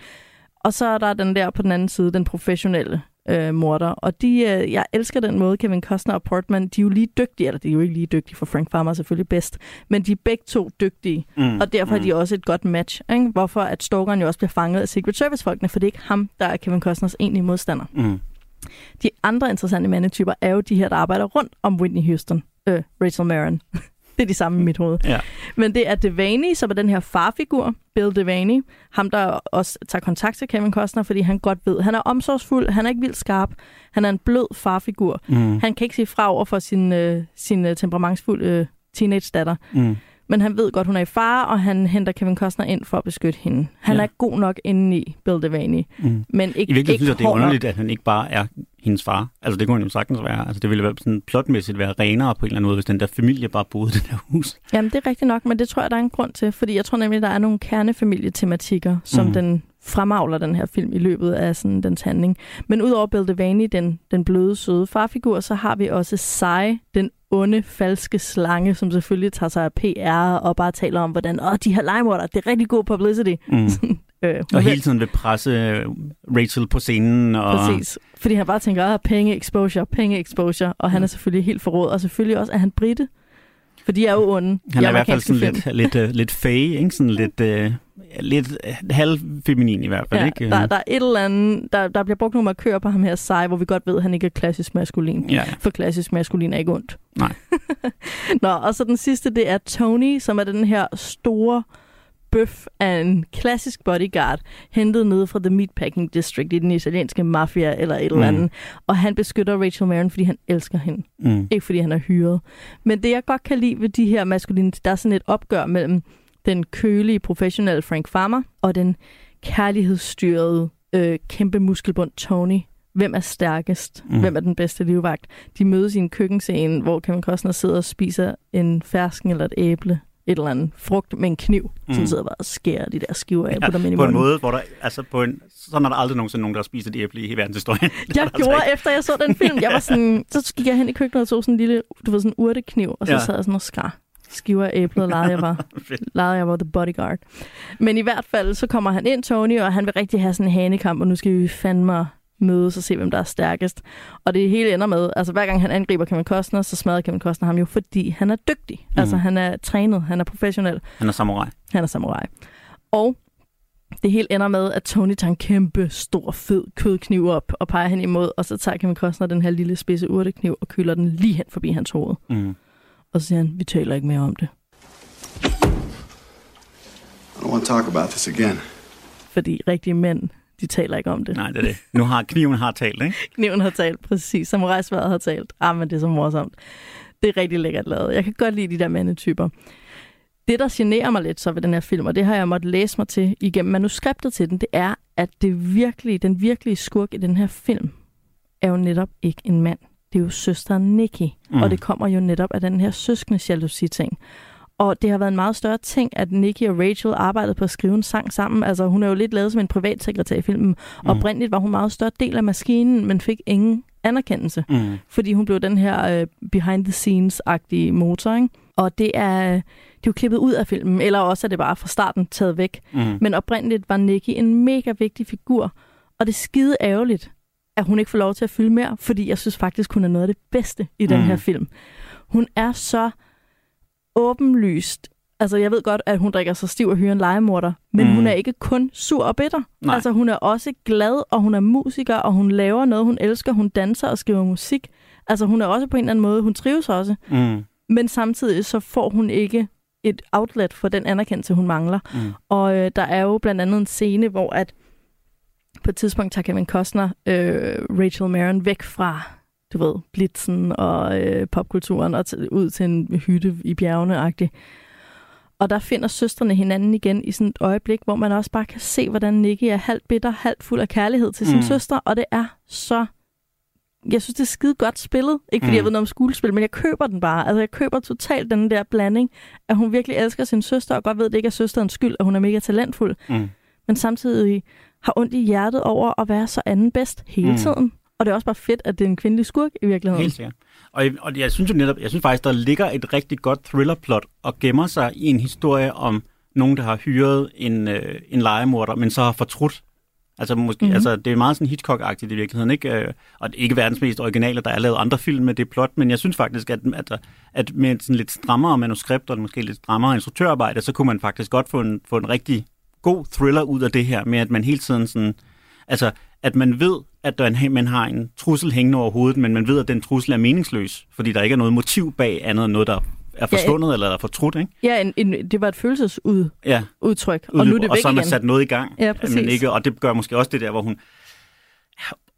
Og så er der den der på den anden side, den professionelle øh, morder. Og de, øh, jeg elsker den måde, Kevin Costner og Portman, de er jo lige dygtige, eller de er jo ikke lige dygtige, for Frank Farmer er selvfølgelig bedst, men de er begge to dygtige, Mm, og derfor er mm. de også et godt match. Ikke? Hvorfor at stalkeren jo også bliver fanget af Secret Service-folkene, for det er ikke ham, der er Kevin Costners egentlige modstander. Mm. De andre interessante mandetyper er jo de her, der arbejder rundt om Whitney Houston. Øh, Rachel Marin. det er de samme i mit hoved. Ja. Men det er Devaney, som er den her farfigur, Bill Devaney. Ham, der også tager kontakt til Kevin Costner, fordi han godt ved, han er omsorgsfuld, han er ikke vildt skarp, han er en blød farfigur. Mm. Han kan ikke sige fra over for sin, øh, sin øh, temperamentsfulde øh, teenage-datter. Mm. Men han ved godt, hun er i fare, og han henter Kevin Costner ind for at beskytte hende. Han Ja. er god nok indeni, Bill Devaney. Mm. Men ikke, I virkeligheden ikke synes jeg, det er hård nok. underligt, at han ikke bare er hendes far. Altså, det kunne han jo sagtens være. Altså, det ville være sådan plotmæssigt være renere på en eller anden måde, hvis den der familie bare boede i det der hus. Jamen, det er rigtigt nok, men det tror jeg, der er en grund til. Fordi jeg tror nemlig, der er nogle kernefamilietematikker, som mm. den fremavler den her film i løbet af sådan, dens handling. Men udover Bill Devaney, den, den bløde, søde farfigur, så har vi også Sai, den onde, falske slange, som selvfølgelig tager sig af PR og bare taler om, hvordan Åh, de her legemorder, det er rigtig god publicity. Mm. Øh, Og hun hele tiden vil presse øh, Rachel på scenen. Og... Præcis. Fordi han bare tænker, ah, penge exposure, penge exposure. Og han er selvfølgelig helt forråd. Og selvfølgelig også, at han britte. For de er jo onde. Han er i hvert fald sådan film. lidt, lidt, uh, lidt fag, ikke? Sådan lidt, uh, lidt halvfeminin i hvert fald, Ja, ikke? der, der er et eller andet, der, der bliver brugt nogle markører på ham her sej, hvor vi godt ved, at han ikke er klassisk maskulin. Ja, For klassisk maskulin er ikke ondt. Nej. Nå, og så den sidste, det er Tony, som er den her store bøf af en klassisk bodyguard, hentet nede fra The Meatpacking District i den italienske mafia eller et eller Mm. andet. Og han beskytter Rachel Marin, fordi han elsker hende. mm. Ikke fordi han er hyret. Men det, jeg godt kan lide ved de her maskuline, der er sådan et opgør mellem den kølige, professionelle Frank Farmer og den kærlighedsstyrede, øh, kæmpe muskelbund Tony. Hvem er stærkest? Mm. Hvem er den bedste livvagt? De mødes i en køkkenscene, hvor Kevin Costner sidder og spiser en fersken eller et æble, et eller andet frugt med en kniv, mm. som sidder bare og skærer de der skiver af Ja, på dem ind i på en måde, hvor der, altså på en, sådan er der aldrig nogensinde nogen, der har spist et æble i verdenshistorien. Er Jeg der gjorde, altså efter jeg så den film, jeg var sådan, så gik jeg hen i køkkenet og tog sådan en lille, du ved, sådan en urtekniv, og så Ja. sad jeg sådan og skar skiver af æblet, og legede jeg var, legede jeg var the bodyguard. Men i hvert fald, så kommer han ind, Tony, og han vil rigtig have sådan en hanekamp, og nu skal vi fandme mødes og se, hvem der er stærkest. Og det hele ender med, altså hver gang han angriber Kevin Costner, så smadrer Kevin Costner ham jo, fordi han er dygtig. Mm. Altså han er trænet, han er professionel. Han er samurai. Han er samurai. Og det hele ender med, at Tony tager en kæmpe, stor, fed kødkniv op og peger hen imod, og så tager Kevin Costner den her lille spidse urtekniv og køler den lige hen forbi hans hoved. Mm. Og så siger han, vi taler ikke mere om det. I don't want to talk about this again. Fordi rigtige mænd, de taler ikke om det. Nej, det er det. Nu har kniven har talt, ikke? Kniven har talt, præcis. Samurajsværet har talt. Ah, men det er så morsomt. Det er rigtig lækkert lavet. Jeg kan godt lide de der mandetyper. Det, der generer mig lidt så ved den her film, og det har jeg måttet læse mig til igennem manuskriptet til den, det er, at det virkelige, den virkelige skurk i den her film er jo netop ikke en mand. Det er jo søsteren Nikki, mm. og det kommer jo netop af den her søskende jalousi-ting. Og det har været en meget større ting, at Nikki og Rachel arbejdede på at skrive en sang sammen. Altså, hun er jo lidt lavet som en privatsekretær i filmen. Mm. Oprindeligt var hun meget større del af maskinen, men fik ingen anerkendelse. Mm. Fordi hun blev den her øh, behind-the-scenes-agtige motor, ikke? Og det er, det er jo klippet ud af filmen, eller også er det bare fra starten taget væk. Mm. Men oprindeligt var Nikki en mega vigtig figur, og det er skide ærgerligt, at hun ikke får lov til at fylde mere, fordi jeg synes faktisk, hun er noget af det bedste i den Mm. her film. Hun er så åbenlyst. Altså, jeg ved godt, at hun drikker sig stiv og hyrer en legemorder, men Mm. hun er ikke kun sur og bitter. Nej. Altså, hun er også glad, og hun er musiker, og hun laver noget, hun elsker. Hun danser og skriver musik. Altså, hun er også på en eller anden måde, hun trives også. Mm. Men samtidig så får hun ikke et outlet for den anerkendelse, hun mangler. Mm. Og øh, der er jo blandt andet en scene, hvor at på et tidspunkt tager Kevin Costner øh, Rachel Maron væk fra, du ved, blitzen og øh, popkulturen og ud til en hytte i bjergene-agtig. Og der finder søstrene hinanden igen i sådan et øjeblik, hvor man også bare kan se, hvordan Nicky er halvt bitter, halvt fuld af kærlighed til sin Mm. søster, og det er så... Jeg synes, det er skide godt spillet. Ikke fordi Mm. jeg ved noget om skuespil, men jeg køber den bare. Altså, jeg køber totalt den der blanding, at hun virkelig elsker sin søster, og godt ved, at det ikke er søsterens skyld, at hun er mega talentfuld Mm. men samtidig har ondt i hjertet over at være så anden bedst hele mm. tiden. Og det er også bare fedt, at det er en kvindelig skurk i virkeligheden. Helt sikkert. Og, og jeg synes jo netop, jeg synes faktisk, der ligger et rigtig godt thrillerplot og gemmer sig i en historie om nogen, der har hyret en, øh, en legemorder, men så har fortrudt. Altså, måske, Mhm. mm-hmm. altså det er meget sådan Hitchcock-agtigt i virkeligheden, ikke? Øh, Og det er ikke verdens mest originale, der er lavet andre film med det plot, men jeg synes faktisk, at, at, at med sådan lidt strammere manuskript og måske lidt strammere instruktørarbejde, så kunne man faktisk godt få en, få en rigtig god thriller ud af det her, med at man hele tiden sådan, altså at man ved, at der er en, man har en trussel hængende over hovedet, men man ved, at den trussel er meningsløs, fordi der ikke er noget motiv bag andet end noget, der er forsvundet ja, eller er fortrudt, ikke? Ja, en, en, det var et følelsesudtryk, Ja, og nu er det væk og så har man igen. sat noget i gang. Ja, præcis. men ikke, og det gør måske også det der, hvor hun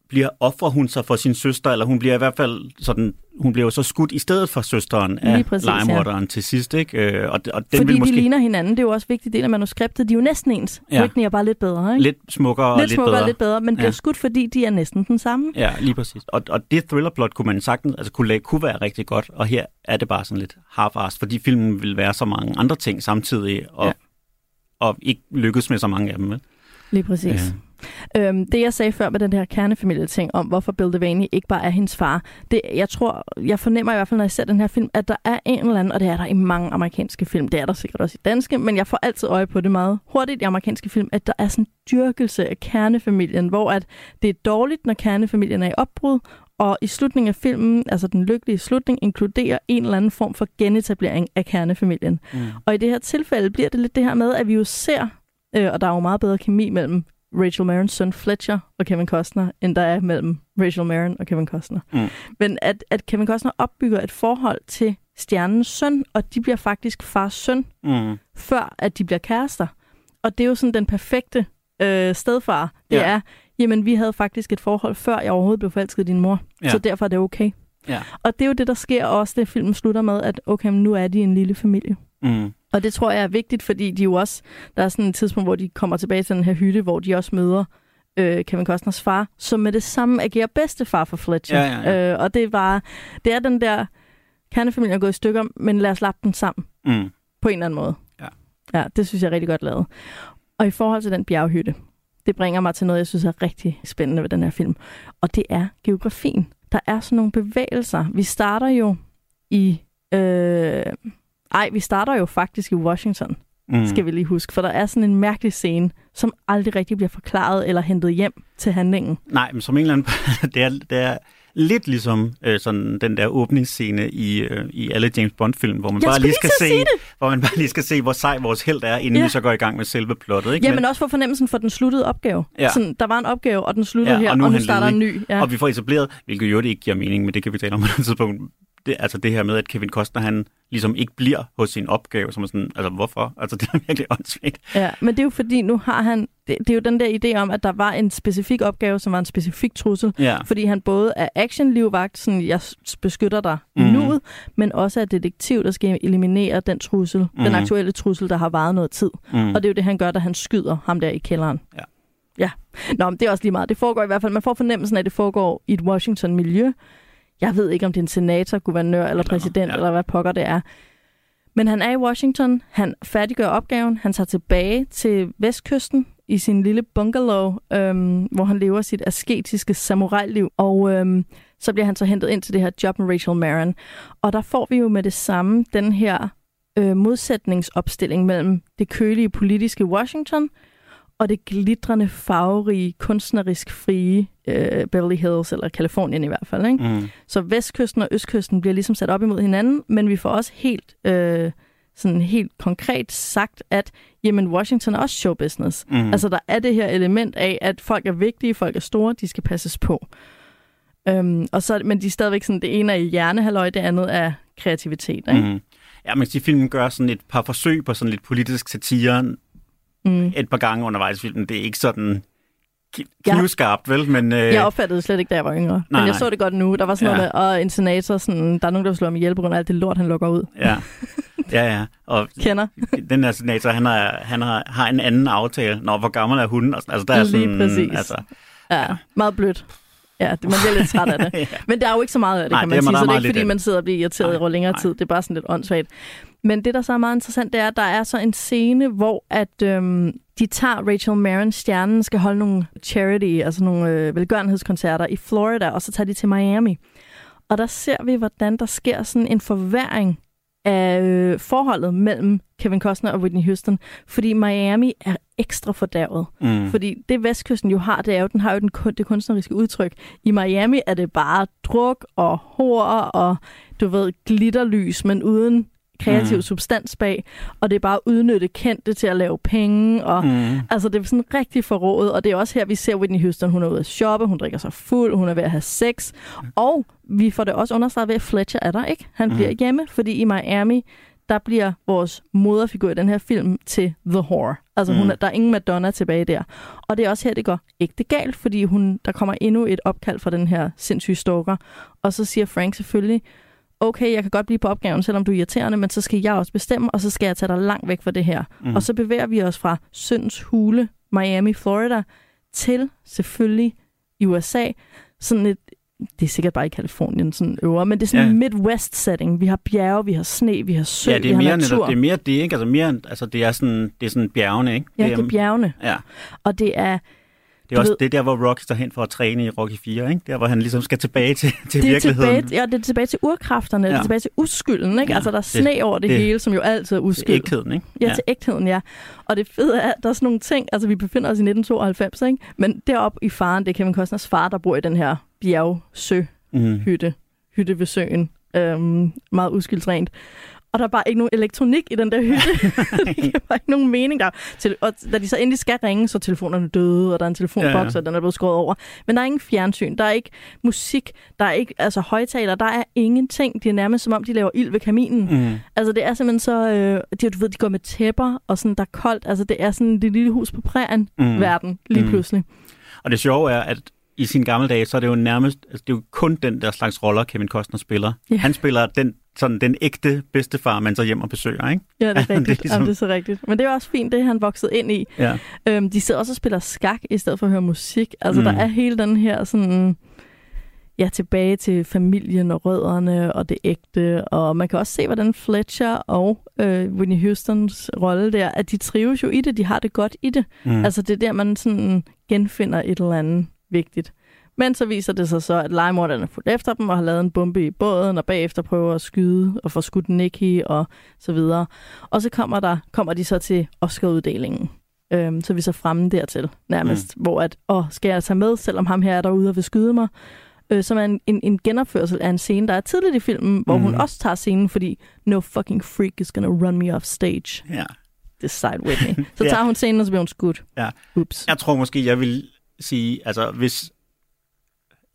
bliver offrer hun sig for sin søster, eller hun bliver i hvert fald sådan, hun bliver jo så skudt i stedet for søsteren af legemorderen ja. til sidst, ikke? Øh, Og, og den Fordi vil måske de ligner hinanden, det er jo også en vigtig del af manuskriptet. De er jo næsten ens. Ja. Ja. Whitney er bare lidt bedre, ikke? lidt smukkere og lidt, lidt smukkere bedre. og lidt bedre, men bliver Ja. skudt, fordi de er næsten den samme. Ja, lige præcis. Og, og det thrillerplot kunne man sagtens, altså kunne, kunne være rigtig godt, og her er det bare sådan lidt half-assed, fordi filmen vil være så mange andre ting samtidig, og, Ja. ja. og ikke lykkes med så mange af dem. Vel? Lige præcis. Øhm, det jeg sagde før med den her kernefamilie-ting om, hvorfor Bill Devaney ikke bare er hendes far, det, jeg tror, jeg fornemmer i hvert fald, når jeg ser den her film, at der er en eller anden, og det er der i mange amerikanske film, det er der sikkert også i danske, men jeg får altid øje på det meget hurtigt i amerikanske film, at der er sådan en dyrkelse af kernefamilien, hvor at det er dårligt, når kernefamilien er i opbrud, og i slutningen af filmen, altså den lykkelige slutning, inkluderer en eller anden form for genetablering af kernefamilien. Mm. Og i det her tilfælde bliver det lidt det her med, at vi jo ser, øh, og der er jo meget bedre kemi mellem Rachel Marons søn Fletcher og Kevin Costner, end der er mellem Rachel Maron og Kevin Costner. Mm. Men at, at Kevin Costner opbygger et forhold til stjernens søn, og de bliver faktisk fars søn, Mm. før at de bliver kærester. Og det er jo sådan den perfekte øh, stedfar. Det Ja. er, jamen vi havde faktisk et forhold, før jeg overhovedet blev forelsket i din mor. Ja. Så derfor er det okay. Ja. Og det er jo det, der sker også, det filmen slutter med, at okay, nu er de en lille familie. Mm. Og det tror jeg er vigtigt, fordi de jo også, der er sådan et tidspunkt, hvor de kommer tilbage til den her hytte, hvor de også møder øh, Kevin Costners far, som med det samme agerer bedstefar for Fletcher. Ja, ja, ja. Øh, og det er bare, det er den der, kernefamilien er gået i stykker, men lad os lappe den sammen Mm. på en eller anden måde. Ja. Ja, det synes jeg er rigtig godt lavet. Og i forhold til den bjerghytte, det bringer mig til noget, jeg synes er rigtig spændende ved den her film. Og det er geografien. Der er sådan nogle bevægelser. Vi starter jo i... Øh, ej, vi starter jo faktisk i Washington, Mm. skal vi lige huske. For der er sådan en mærkelig scene, som aldrig rigtig bliver forklaret eller hentet hjem til handlingen. Nej, men som en eller anden... det, er, det er lidt ligesom øh, sådan den der åbningsscene i, øh, i alle James Bond-film, hvor man Jeg bare lige skal se, hvor man bare lige skal se, hvor sej vores held er, inden Ja. vi så går i gang med selve plottet. Ikke? Ja, men også for fornemmelsen for den sluttede opgave. Ja. Sådan, der var en opgave, og den sluttede Ja, her, og nu og nu starter en ny. Ja. Og vi får etableret, hvilket jo det ikke giver mening, men det kan vi tale om på et tidspunkt, det, altså det her med, at Kevin Costner, han ligesom ikke bliver hos sin opgave, som er sådan, altså hvorfor? Altså det er virkelig åndssvagt. Ja, men det er jo fordi, nu har han... Det, det er jo den der idé om, at der var en specifik opgave, som var en specifik trussel. Ja. Fordi han både er actionlivvagt, sådan jeg beskytter dig mm. Mhm. nuet, men også er detektiv, der skal eliminere den trussel, mm. den Mhm. aktuelle trussel, der har varet noget tid. Mm. Og det er jo det, han gør, da han skyder ham der i kælderen. Ja. Ja. Nå, men det er også lige meget. Det foregår i hvert fald, man får fornemmelsen af, at det foregår i et Washington-miljø. Jeg ved ikke, om det er en senator, guvernør eller præsident, ja. eller hvad pokker det er. Men han er i Washington, han færdiggør opgaven, han tager tilbage til vestkysten i sin lille bungalow, øhm, hvor han lever sit asketiske samurai-liv. Og øhm, så bliver han så hentet ind til det her job med Rachel Marin. Og der får vi jo med det samme den her øh, modsætningsopstilling mellem det kølige politiske Washington og det glitrende, farverige, kunstnerisk frie øh, Beverly Hills, eller Kalifornien i hvert fald. Ikke? Mm. Så vestkysten og østkysten bliver ligesom sat op imod hinanden, men vi får også helt, øh, sådan helt konkret sagt, at jamen, Washington er også showbusiness. Mm. Altså, der er det her element af, at folk er vigtige, folk er store, de skal passes på. Øhm, og så, men de er stadigvæk sådan, det ene er i hjernehaløj, det andet er kreativitet. Ikke? Mm. Ja, man kan sige, filmen gør sådan et par forsøg på sådan lidt politisk satire Mm. et par gange undervejs i filmen. Det er ikke sådan Ja. knivskarpt, vel? Men, øh, Jeg opfattede det slet ikke, da jeg var yngre. Nej, men jeg nej. så det godt nu. Der var sådan Ja. noget med, og en senator, sådan, der er nogen, der vil slå ham ihjel på grund af alt det lort, han lukker ud. Ja, ja, ja. Og Kender. den her senator, han, har, han har, har en anden aftale. Nå, hvor gammel er hun? Altså, der er Lige sådan, præcis. Altså, Ja, meget blødt. Ja, det, man bliver lidt træt af det. ja. Men der er jo ikke så meget af det, Nej, kan det er- man sige. Så det er ikke, fordi man sidder og bliver irriteret Nej, over længere nej. tid. Det er bare sådan lidt åndssvagt. Men det, der så er meget interessant, det er, at der er så en scene, hvor at, øhm, de tager Rachel Marin, stjernen, skal holde nogle charity, altså nogle øh, velgørenhedskoncerter i Florida, og så tager de til Miami. Og der ser vi, hvordan der sker sådan en forværing af øh, forholdet mellem Kevin Costner og Whitney Houston, fordi Miami er ekstra fordærvet. Mm. Fordi det vestkysten jo har, det er jo, den har jo den, det kunstneriske udtryk. I Miami er det bare druk og hår og, du ved, glitterlys, men uden kreativ Mm. substans bag. Og det er bare at udnytte kendte til at lave penge. Og, mm. Altså, det er sådan rigtig forrådet. Og det er også her, vi ser Whitney Houston. Hun er ude at shoppe, hun drikker sig fuld, hun er ved at have sex. Og vi får det også understreget ved, at Fletcher er der ikke. Han Mm. bliver hjemme, fordi i Miami, der bliver vores moderfigur i den her film til The Whore. Altså, hun Mm. er, der er ingen Madonna tilbage der. Og det er også her, det går ægte galt, fordi hun, der kommer endnu et opkald fra den her sindssyge stalker. Og så siger Frank selvfølgelig, okay, jeg kan godt blive på opgaven, selvom du er irriterende, men så skal jeg også bestemme, og så skal jeg tage dig langt væk fra det her. Mm. Og så bevæger vi os fra Syndens Hule, Miami, Florida, til selvfølgelig i USA. Sådan et, det er sikkert bare i Kalifornien, sådan øvre, men det er sådan Ja. en Midwest-setting. Vi har bjerge, vi har sne, vi har sø, Ja, det vi er har mere, natur. netop, det er mere det, ikke? Altså, mere, altså det er sådan, det er sådan bjergene, ikke? ja, det er bjergene. Ja, Og det er, det er også ved- det er der, hvor Rocky tager hen for at træne i Rocky 4, ikke? Der, hvor han ligesom skal tilbage til, til det er virkeligheden. tilbage, ja, det er tilbage til urkræfterne, ja. det Ja. er tilbage til uskylden. Ikke? Ja, Altså, der er det- sne over det, det- hele, som jo altid er Til uskyld. ægtheden, ikke? Ja, til ægtheden, ja. Og det fede er, at der er sådan nogle ting, altså vi befinder os i 1992, ikke? men deroppe i faren, det er Kevin Costners far, der bor i den her bjergsø-hytte, Mm. hytte ved søen, øhm, meget uskyldsrent. Og der er bare ikke nogen elektronik i den der hytte. det giver bare ikke nogen mening der. Til, og da de så endelig skal ringe, så er telefonerne døde, og der er en telefonboks, Ja, og den er blevet skåret over. Men der er ingen fjernsyn, der er ikke musik, der er ikke altså højtaler, der er ingenting. Det er nærmest som om, de laver ild ved kaminen. Mm. Altså, det er simpelthen så... Øh, de, du ved, de går med tæpper, og sådan, der er koldt. Altså, det er sådan det lille hus på prærien Mm. verden lige Mm. pludselig. Og det sjove er, at i sine gamle dage, så er det jo nærmest, altså det er jo kun den der slags roller, Kevin Costner spiller. Ja. Han spiller den, sådan den ægte bedstefar, man så hjem og besøger, ikke? Ja, det er rigtigt. det, er ligesom- Jamen, det er så rigtigt. Men det er også fint, det han vokset ind i. Ja. Øhm, de sidder også og spiller skak, i stedet for at høre musik. Altså, Mm. der er hele den her sådan... Ja, tilbage til familien og rødderne og det ægte. Og man kan også se, hvordan Fletcher og øh, Whitney Houstons rolle der, at de trives jo i det. De har det godt i det. Mm. Altså det er der, man sådan genfinder et eller andet vigtigt. Men så viser det sig så, at legemorderne er fuldt efter dem og har lavet en bombe i båden, og bagefter prøver at skyde og få skudt Nicky og så videre. Og så kommer, der, kommer de så til Oscar-uddelingen. Øhm, så er vi så fremme dertil nærmest, mm. hvor at, åh, skal jeg tage med, selvom ham her er derude og vil skyde mig? Øh, som er en, en, en genopførsel af en scene, der er tidligt i filmen, hvor Mm. hun også tager scenen, fordi no fucking freak is gonna run me off stage. Ja. This side Whitney. Så tager hun scenen, og så bliver hun skudt. Ja. Ups. Jeg tror måske, jeg vil sige, altså hvis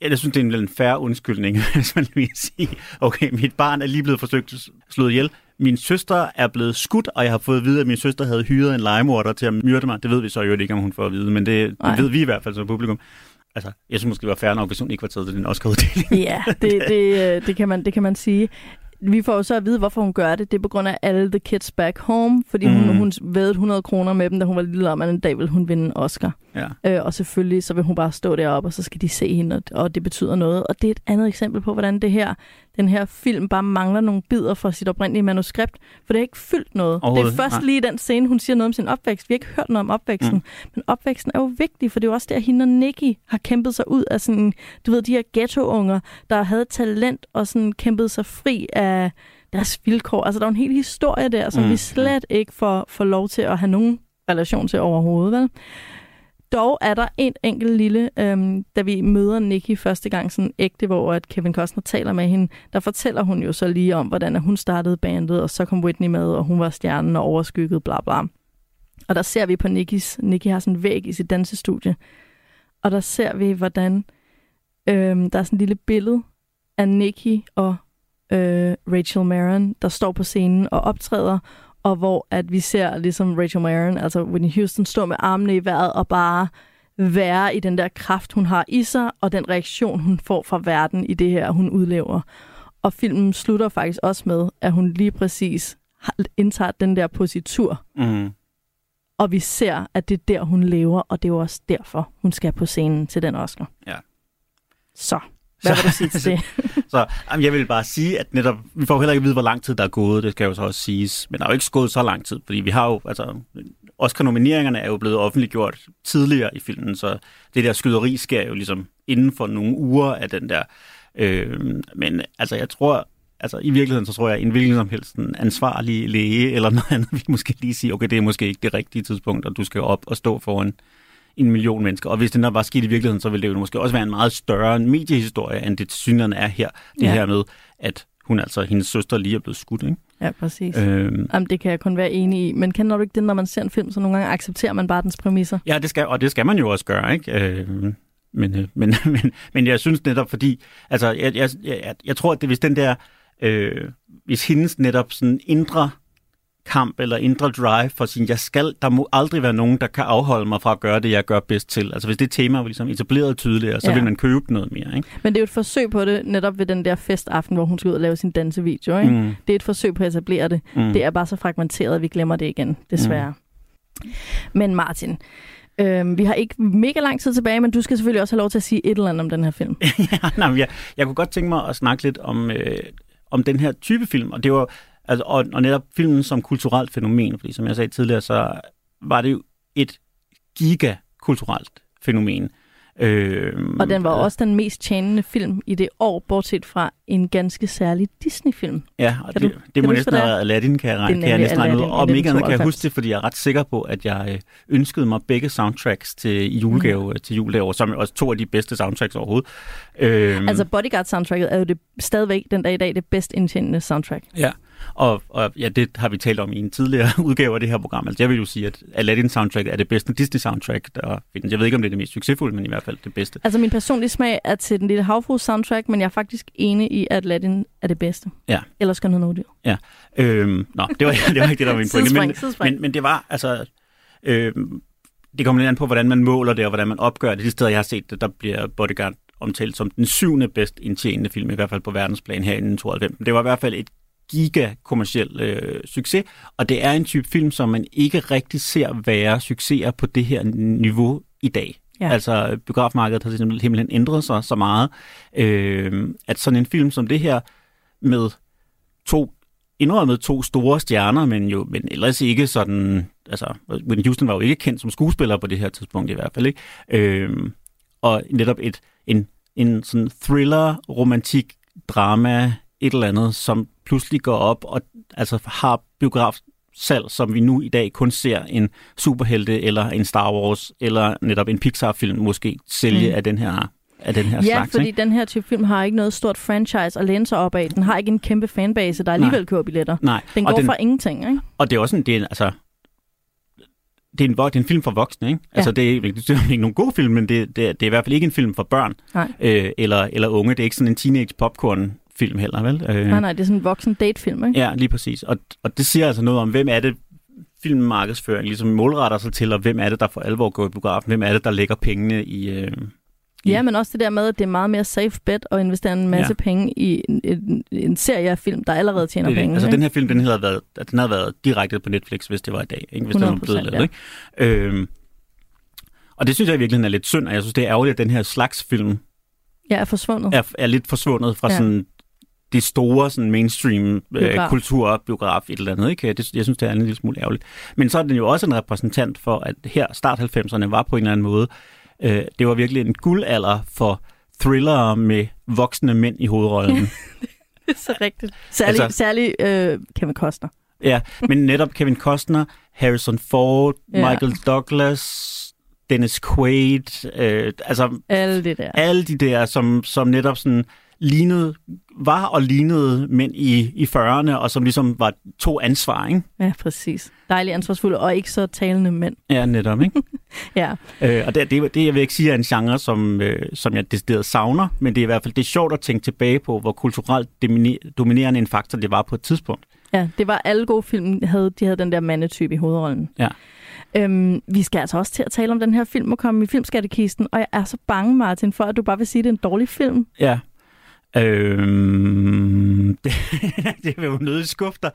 jeg synes, det er en, en færre undskyldning, hvis man lige sige, okay, mit barn er lige blevet forsøgt slået ihjel. Min søster er blevet skudt, og jeg har fået at vide, at min søster havde hyret en legemorder til at myrde mig. Det ved vi så jo ikke, om hun får at vide, men det, det ved vi i hvert fald som publikum. Altså, jeg synes måske, det var fair nok, hvis hun ikke var taget til den Oscar-uddeling. Ja, det, det, øh, det, kan man, det kan man sige. Vi får jo så at vide, hvorfor hun gør det. Det er på grund af alle the kids back home, fordi hun, Mm. hun vædede 100 kroner med dem, da hun var lille om, at en dag ville hun vinde en Oscar. Ja. Øh, og selvfølgelig så vil hun bare stå deroppe, og så skal de se hende, og, og det betyder noget. Og det er et andet eksempel på, hvordan det her, den her film bare mangler nogle bidder fra sit oprindelige manuskript, for det har ikke fyldt noget. Det er først nej. lige den scene, hun siger noget om sin opvækst. Vi har ikke hørt noget om opvæksten, Mm. men opvæksten er jo vigtig, for det er jo også der, hende og Nicky har kæmpet sig ud af sådan, du ved, de her ghetto-unger, der havde talent og sådan kæmpet sig fri af deres vilkår. Altså, der er en hel historie der, som Mm. vi slet ikke får, får lov til at have nogen relation til overhovedet, vel? Dog er der en enkelt lille, øhm, da vi møder Nikki første gang sådan ægte, hvor at Kevin Costner taler med hende, der fortæller hun jo så lige om, hvordan at hun startede bandet, og så kom Whitney med, og hun var stjernen og overskygget, bla bla. Og der ser vi på Nikkis, Nikki har sådan en væg i sit dansestudie, og der ser vi, hvordan øhm, der er sådan et lille billede af Nikki og øh, Rachel Maron, der står på scenen og optræder, og hvor at vi ser ligesom Rachel Maron, altså Whitney Houston, stå med armene i vejret og bare være i den der kraft, hun har i sig, og den reaktion, hun får fra verden i det her, hun udlever. Og filmen slutter faktisk også med, at hun lige præcis indtager den der positur, Mm. og vi ser, at det er der, hun lever, og det er jo også derfor, hun skal på scenen til den Oscar. Ja. Så, hvad Så- vil du sige til det? Så jamen, jeg vil bare sige, at netop, vi får heller ikke vide, hvor lang tid der er gået, det skal jo så også siges. Men der er jo ikke gået så lang tid, fordi vi har jo, altså, Oscar-nomineringerne er jo blevet offentliggjort tidligere i filmen, så det der skyderi sker jo ligesom inden for nogle uger af den der. Øh, men altså, jeg tror, altså i virkeligheden, så tror jeg, at en hvilken som helst en ansvarlig læge eller noget andet, vil måske lige sige, okay, det er måske ikke det rigtige tidspunkt, og du skal op og stå foran en million mennesker. Og hvis det nok var sket i virkeligheden, så ville det jo måske også være en meget større mediehistorie, end det tilsyneladende er her. Det Ja. her med, at hun altså, hendes søster lige er blevet skudt, ikke? Ja, præcis. Øhm, Jamen, det kan jeg kun være enig i. Men kender du ikke det, når man ser en film, så nogle gange accepterer man bare dens præmisser? ja, det skal, og det skal man jo også gøre, ikke? Øhm, men, øh, men, men, men jeg synes netop, fordi, altså, jeg, jeg, jeg, jeg tror, at det, hvis den der, øh, hvis hendes netop sådan indre kamp eller indre drive for sin, jeg skal, der må aldrig være nogen, der kan afholde mig fra at gøre det, jeg gør bedst til. Altså hvis det tema var ligesom etableret tydeligere, så Ja. vil man købe noget mere, ikke? Men det er jo et forsøg på det, netop ved den der festaften, hvor hun skal ud og lave sin dansevideo. Ikke? Mm. Det er et forsøg på at etablere det. mm. Det er bare så fragmenteret, at vi glemmer det igen, desværre. Mm. Men Martin, øhm, vi har ikke mega lang tid tilbage, men du skal selvfølgelig også have lov til at sige et eller andet om den her film. ja, nej, jeg, jeg kunne godt tænke mig at snakke lidt om, øh, om den her type film, og det var altså, og, og netop filmen som kulturelt fænomen, fordi som jeg sagde tidligere, så var det jo et gigakulturelt fænomen. Øh, Og den var også den mest tjenende film i det år, bortset fra en ganske særlig Disney-film. Ja, og Kan det, du- det kan må næsten det være Aladdin, kan jeg, regne, Det kan jeg næsten regne ud. Og om ikke andet kan jeg 1992. huske det, fordi jeg er ret sikker på, at jeg øh, ønskede mig begge soundtracks til julegave mm. til jul det år, som er også to af de bedste soundtracks overhovedet. Øh, Altså Bodyguard-soundtracket er jo det, stadigvæk den dag i dag det bedst indtjenende soundtrack. Ja, og, og ja, det har vi talt om i en tidligere udgave af det her program. Altså, jeg vil jo sige, at Aladdin soundtrack er det bedste Disney-soundtrack, der findes. Jeg ved ikke, om det er det mest succesfulde, men i hvert fald det bedste. Altså min personlige smag er til den lille havfrus soundtrack, men jeg er faktisk enig i, at Aladdin er det bedste. Ja. Ellers skal noget dyr. Øhm, nå, det var, det var ikke det, der var min pointe. Men, men, men det var, altså... Øhm, det kommer lidt an på, hvordan man måler det, og hvordan man opgør det. De steder, jeg har set det, der bliver Bodyguard omtalt som den syvende bedst indtjenende film, i hvert fald på verdensplan her inden 92. Men det var i hvert fald et giga-kommersiel øh, succes, og det er en type film, som man ikke rigtig ser være succeser på det her niveau i dag. Ja. Altså, biografmarkedet har simpelthen ændret sig så meget, øh, at sådan en film som det her, med to indrømmet to store stjerner, men jo men ellers ikke sådan, altså Whitney Houston var jo ikke kendt som skuespiller på det her tidspunkt i hvert fald, ikke? Øhm, og netop et, en, en sådan thriller, romantik, drama, et eller andet, som pludselig går op og altså har biograf salg, som vi nu i dag kun ser en superhelte eller en Star Wars eller netop en Pixar-film måske sælge Mm. af den her af den her Ja, slags. fordi ikke? den her type film har ikke noget stort franchise at læne sig op af. Den har ikke en kæmpe fanbase, der alligevel køber billetter. Nej, Den og går den- fra ingenting, ikke? Og det er også en del, altså, det er, en, det er en film for voksne, ikke? Altså, det er, det er ikke nogen god film, men det, det, er, det er i hvert fald ikke en film for børn Nej. øh, eller, eller unge. Det er ikke sådan en teenage popcorn film heller, vel? Øh, Nej, nej, det er sådan en voksen datefilm, ikke? Ja, lige præcis. Og, og det siger altså noget om, hvem er det, filmmarkedsføring ligesom målretter sig til, og hvem er det, der for alvor går i biografen? Hvem er det, der lægger pengene i... Øh, i Ja, men også det der med, at det er meget mere safe bet at investere en masse Ja. ja. penge i en, en, en serie af film, der allerede tjener det, det. penge. altså, ikke? den her film, den havde, været, den havde været direkte på Netflix, hvis det var i dag, ikke? hvis den var 100%, blevet lavet. Ikke? Øhm, og det synes jeg i virkeligheden er lidt synd, og jeg synes, det er ærgerligt, at den her slags film Jeg er forsvundet. er, er lidt forsvundet fra ja. Ja. sådan det store sådan mainstream øh, Biograf. kulturbiograf et eller andet. Ikke? Det, jeg synes, det er en lille smule ærgerligt. Men så er den jo også en repræsentant for, at her start 90'erne var på en eller anden måde, øh, det var virkelig en guldalder for thrillere med voksne mænd i hovedrollen. Det er så rigtigt. Særlig, altså, særlig øh, Kevin Costner. ja, men netop Kevin Costner, Harrison Ford, Ja. Michael Douglas, Dennis Quaid, øh, altså Alle det der. alle de der, som, som netop sådan lignede, var og lignede mænd i, i 40'erne, og som ligesom var to ansvar, ikke? Ja, præcis. Dejligt ansvarsfulde og ikke så talende mænd. Ja, netop, ikke? Ja, øh, og det, det, det, jeg vil ikke sige, er en genre, som, øh, som jeg decideret savner, men det er i hvert fald det er sjovt at tænke tilbage på, hvor kulturelt domine- dominerende en faktor det var på et tidspunkt. ja, det var alle gode film, havde, de havde den der mandetype i hovedrollen. Ja. Øhm, vi skal altså også til at tale om den her film og komme i filmskattekisten, og jeg er så bange, Martin, for at du bare vil sige, at det er en dårlig film. Ja. Øhm, det, det vil jo nødt skuffe dig.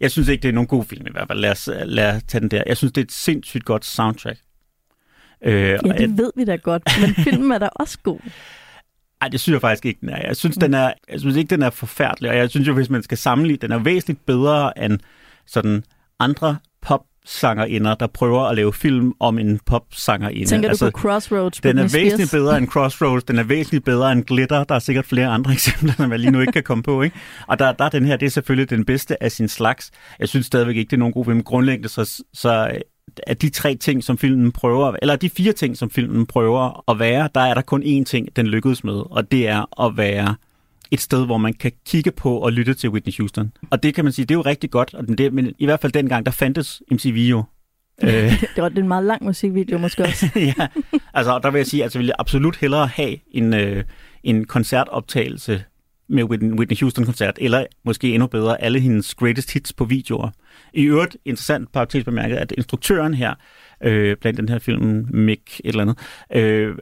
Jeg synes ikke, det er nogen god film i hvert fald. Lad os, lad os tage den der. Jeg synes, det er et sindssygt godt soundtrack. Øh, Ja, jeg- det ved vi da godt, men filmen er da også god. Ej, det synes jeg faktisk ikke, den er. Jeg synes, den er, jeg synes ikke, den er forfærdelig, og jeg synes jo, hvis man skal sammenligne, den er væsentligt bedre end sådan andre popsangerinder, der prøver at lave film om en popsangerinde. Tænker du på Crossroads? den er væsentligt bedre end Crossroads, den er væsentligt bedre end Glitter, der er sikkert flere andre eksempler, som jeg lige nu ikke kan komme på. Ikke? Og der, der er den her, det er selvfølgelig den bedste af sin slags. Jeg synes stadigvæk ikke, det er nogen god film. Grundlæggende, så, så er de tre ting, som filmen prøver, eller de fire ting, som filmen prøver at være, der er der kun én ting, den lykkedes med, og det er at være et sted, hvor man kan kigge på og lytte til Whitney Houston. Og det kan man sige, det er jo rigtig godt, og det, men i hvert fald dengang, der fandtes MTV jo. Øh, Det var det er en meget lang musikvideo måske også. ja, altså der vil jeg sige, altså vil jeg absolut hellere have en, øh, en koncertoptagelse med Whitney, Whitney Houston-koncert, eller måske endnu bedre, alle hendes greatest hits på videoer. I øvrigt, interessant parentes bemærket, at instruktøren her, øh, blandt den her film, Mick et eller andet, øh,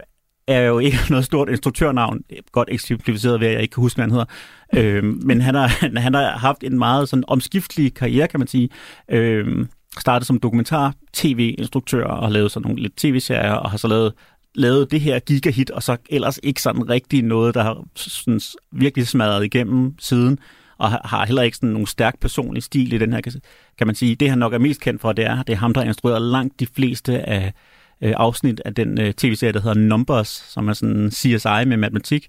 er jo ikke noget stort instruktørnavn, godt eksemplificeret ved, at jeg ikke kan huske, hvad han hedder. Øh, men han har, han har haft en meget sådan omskiftelig karriere, kan man sige. Øh, startede som dokumentar-tv-instruktør og har lavet sådan nogle lidt tv-serier, og har så lavet, lavet det her gigahit, og så ellers ikke sådan rigtig noget, der har sådan virkelig smadret igennem siden, og har- heller ikke sådan nogen stærk personlig stil i den her, kan- kan man sige. Det han nok er mest kendt for, det er, det er ham, der har instrueret langt de fleste af øh, afsnit af den øh, tv-serie, der hedder Numbers, som er sådan en CSI med matematik.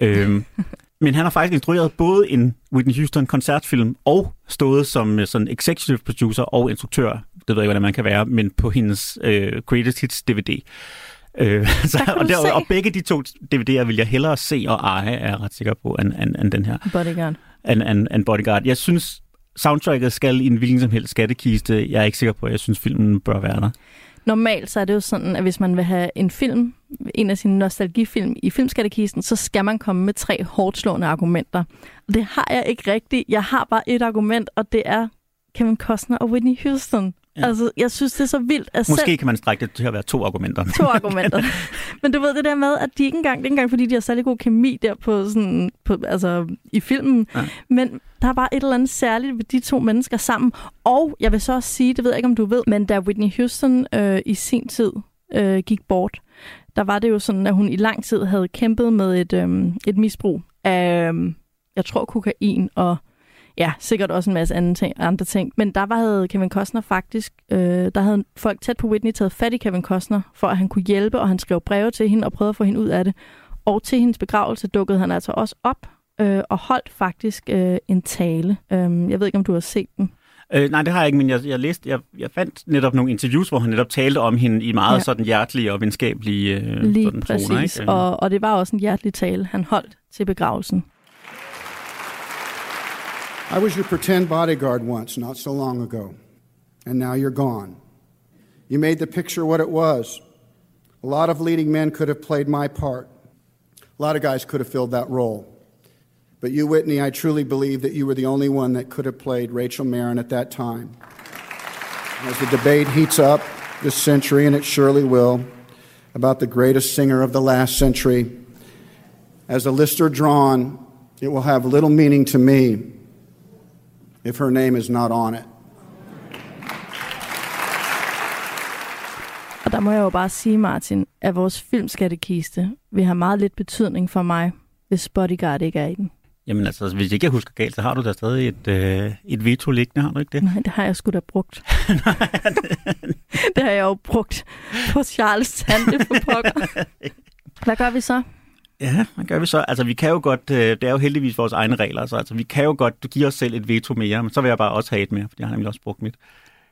Øhm, men han har faktisk instrueret både en Whitney Houston koncertfilm og stået som øh, sådan executive producer og instruktør, det ved jeg ikke, hvordan man kan være, men på hendes øh, Greatest Hits DVD. Øh, så, og, der, se. og begge de to DVD'er vil jeg hellere se og eje, er jeg ret sikker på, end, end, end den her Bodyguard. end, end, end Bodyguard. Jeg synes, soundtracket skal i en hvilken som helst skattekiste. Jeg er ikke sikker på, at jeg synes, filmen bør være der. Normalt så er det jo sådan, at hvis man vil have en film, en af sine nostalgifilm i filmskattekisten, så skal man komme med tre hårdt slående argumenter. Og det har jeg ikke rigtigt. Jeg har bare et argument, og det er Kevin Costner og Whitney Houston. Ja. Altså, jeg synes, det er så vildt at Måske selv kan man strække det til at være to argumenter. to argumenter. Men du ved det der med, at de ikke engang, det er ikke engang fordi, de har særlig god kemi der på sådan, på, altså, i filmen. Ja. Men der er bare et eller andet særligt ved de to mennesker sammen. Og jeg vil så også sige, det ved jeg ikke, om du ved, men da Whitney Houston øh, i sin tid øh, gik bort, der var det jo sådan, at hun i lang tid havde kæmpet med et, øh, et misbrug af, øh, jeg tror, kokain og ja, sikkert også en masse andre ting. Andre ting. Men der var, havde Kevin Costner faktisk, øh, der havde folk tæt på Whitney taget fat i Kevin Costner, for at han kunne hjælpe, og han skrev breve til hende og prøvede at få hende ud af det. Og til hendes begravelse dukkede han altså også op øh, og holdt faktisk øh, en tale. Øh, jeg ved ikke, om du har set den. Øh, nej, det har jeg ikke, men jeg, jeg læste, jeg, jeg fandt netop nogle interviews, hvor han netop talte om hende i meget ja. Ja. sådan hjertelige og venskabelige øh, Lige sådan præcis. toner. Ikke? Øh, og, og det var også en hjertelig tale, han holdt til begravelsen. I was your pretend bodyguard once, not so long ago, and now you're gone. You made the picture what it was. A lot of leading men could have played my part. A lot of guys could have filled that role. But you, Whitney, I truly believe that you were the only one that could have played Rachel Marin at that time. As the debate heats up this century, and it surely will, about the greatest singer of the last century, as the list are drawn, it will have little meaning to me if her name is not on it. Og der må jeg jo bare sige, Martin, at vores filmskattekiste vil have meget lidt betydning for mig, hvis Bodyguard ikke er i den. Jamen altså, hvis ikke jeg husker galt, så har du da stadig et, øh, et veto liggende, har du ikke det? Nej, det har jeg sgu da brugt. det har jeg jo brugt på Charles Sande for pokker. Hvad gør vi så? Ja, hvad gør vi så? Altså, vi kan jo godt, øh, det er jo heldigvis vores egne regler, så altså, vi kan jo godt give os selv et veto mere, men så vil jeg bare også have et mere, for jeg har nemlig også brugt mit.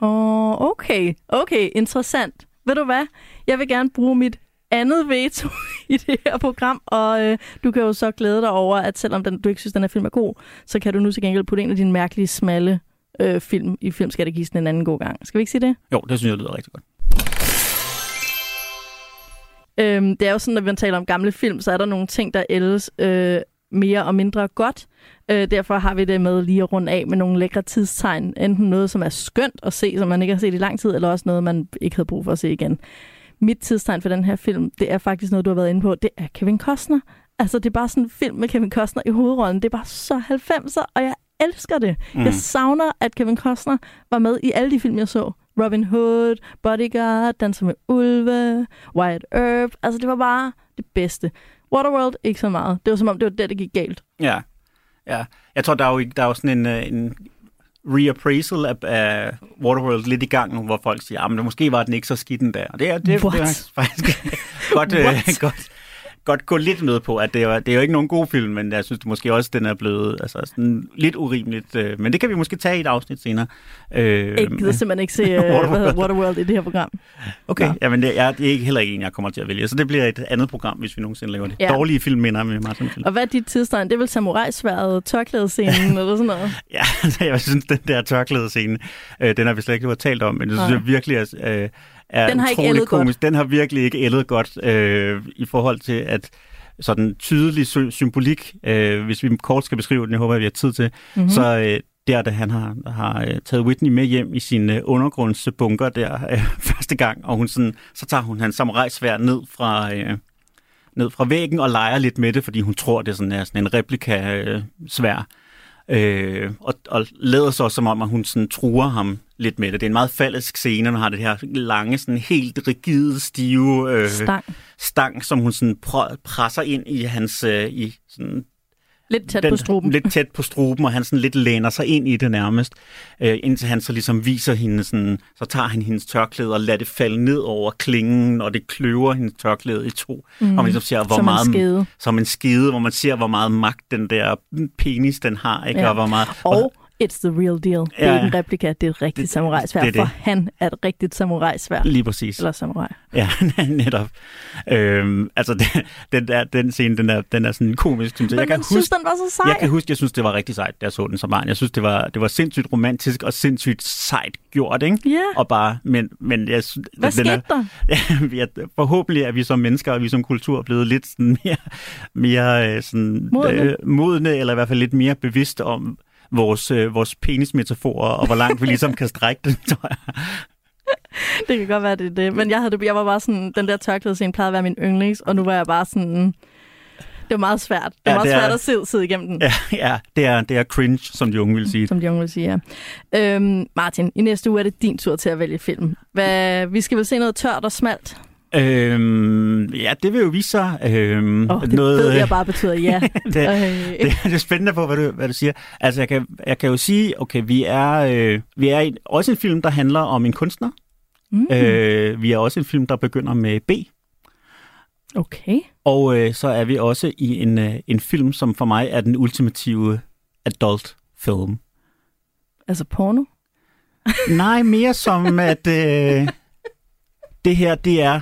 Åh, oh, okay. Okay, interessant. Ved du hvad? Jeg vil gerne bruge mit andet veto i det her program, og øh, du kan jo så glæde dig over, at selvom den, du ikke synes, den her film er god, så kan du nu til gengæld putte en af dine mærkelige, smalle øh, film i filmskattekisten en anden god gang. Skal vi ikke sige det? Jo, det synes jeg lyder rigtig godt. Øhm, det er jo sådan, at når vi taler om gamle film, så er der nogle ting, der ældes øh, mere og mindre godt. Øh, derfor har vi det med lige at runde af med nogle lækre tidstegn. Enten noget, som er skønt at se, som man ikke har set i lang tid, eller også noget, man ikke havde brug for at se igen. Mit tidstegn for den her film, det er faktisk noget, du har været inde på. Det er Kevin Costner. Altså, det er bare sådan en film med Kevin Costner i hovedrollen. Det er bare så 90'er, og jeg elsker det. Mm. Jeg savner, at Kevin Costner var med i alle de film, jeg så. Robin Hood, Bodyguard, Danser med Ulve, Wyatt Earp. Altså, det var bare det bedste. Waterworld, ikke så meget. Det var som om, det var der, det gik galt. Ja, ja. Jeg tror, der er jo, der er jo sådan en, øh, en reappraisal af, af Waterworld lidt i gang nu, hvor folk siger, at måske var den ikke så skidt der. Og det er, det, det What? er faktisk godt, øh, godt, godt gå lidt med på, at det er, det er jo ikke nogen god film, men jeg synes måske også, at den er blevet altså, sådan lidt urimeligt. Øh, men det kan vi måske tage i et afsnit senere. Øh, Jeg gider simpelthen ikke se uh, Waterworld. hvad hedder Waterworld i det her program. Okay, Nå. ja. jamen det er, det er ikke heller en, jeg kommer til at vælge. Så det bliver et andet program, hvis vi nogensinde laver det. Ja. Dårlige filmminder med Martin Film. Og hvad er dit tidstegn? Det er vel samurai-sværet, tørklædescenen eller sådan noget? Ja, jeg synes, den der tørklædescene, øh, den har vi slet ikke talt om, men det synes jeg virkelig er, øh, er Den har ikke ældet godt. komisk. Den har virkelig ikke ældet godt øh, i forhold til, at sådan tydelig sy- symbolik, øh, hvis vi kort skal beskrive den, jeg håber, at vi har tid til, Mhm. mm-hmm. så øh, der, da han har, har øh, taget Whitney med hjem i sin øh, undergrundsbunker der øh, første gang, og hun sådan, så tager hun hans samurajsvær ned fra, øh, ned fra væggen og leger lidt med det, fordi hun tror, det er sådan, er sådan en replika-svær. Øh, og, og lader så som om, at hun sådan truer ham lidt med det. Det er en meget falsk scene, når har det her lange, sådan helt rigide, stive øh, Stang. stang, som hun sådan pr- presser ind i hans øh, i sådan Lidt tæt på struben. Lidt tæt på struben, og han sådan lidt læner sig ind i det nærmest, øh, indtil han så ligesom viser hende sådan, så tager han hendes tørklæde og lader det falde ned over klingen, og det kløver hendes tørklæde i to. Mm. Og man ligesom ser, hvor Som en meget, skede. Som en skede, hvor man ser, hvor meget magt den der penis, den har, ikke? Ja. Og hvor meget... Og it's the real deal. Det er Ja, ikke en replika, det er et rigtigt det- samurajsvær, det er det. for han er et rigtigt samurajsvær. Lige præcis. Eller samurai. Ja, netop. Øhm, altså, den, den, der, den scene, den er, den er sådan komisk, synes jeg. Jeg kan synes, den var så sej. Jeg kan huske, jeg synes, det var rigtig sejt, da jeg så den som barn. Jeg synes, det var, det var sindssygt romantisk og sindssygt sejt gjort, ikke? Ja. Og bare, men, men jeg synes, Hvad den er, skete der? Ja, er, forhåbentlig er vi som mennesker og vi som kultur blevet lidt sådan mere, mere øh, sådan, Modne. Øh, modne, eller i hvert fald lidt mere bevidste om vores, øh, vores penismetaforer, og hvor langt vi ligesom kan strække den, tror jeg. Det kan godt være, det er det. Men jeg, havde det, jeg var bare sådan, den der tørklædescene plejede at være min yndlings, og nu var jeg bare sådan... Det var meget svært. Det var Ja, meget det er- svært at sidde, sidde igennem den, Ja, ja det, er, det er cringe, som de unge vil sige. som de unge vil sige. Ja. Øhm, Martin, i næste uge er det din tur til at vælge film. Hvad, vi skal vel se noget tørt og smalt? Øhm, ja, det vil jo vise sig. Øhm, oh, det noget, ved jeg bare betyder ja. det, det, det er spændende på, hvad du, hvad du siger. Altså, jeg kan, jeg kan jo sige, okay, vi er, øh, vi er i, også en film, der handler om en kunstner. mm, Øh, vi er også en film, der begynder med B. okay. Og øh, så er vi også i en, øh, en film, som for mig er den ultimative adult film. Altså porno? Nej, mere som at øh, det her, det er,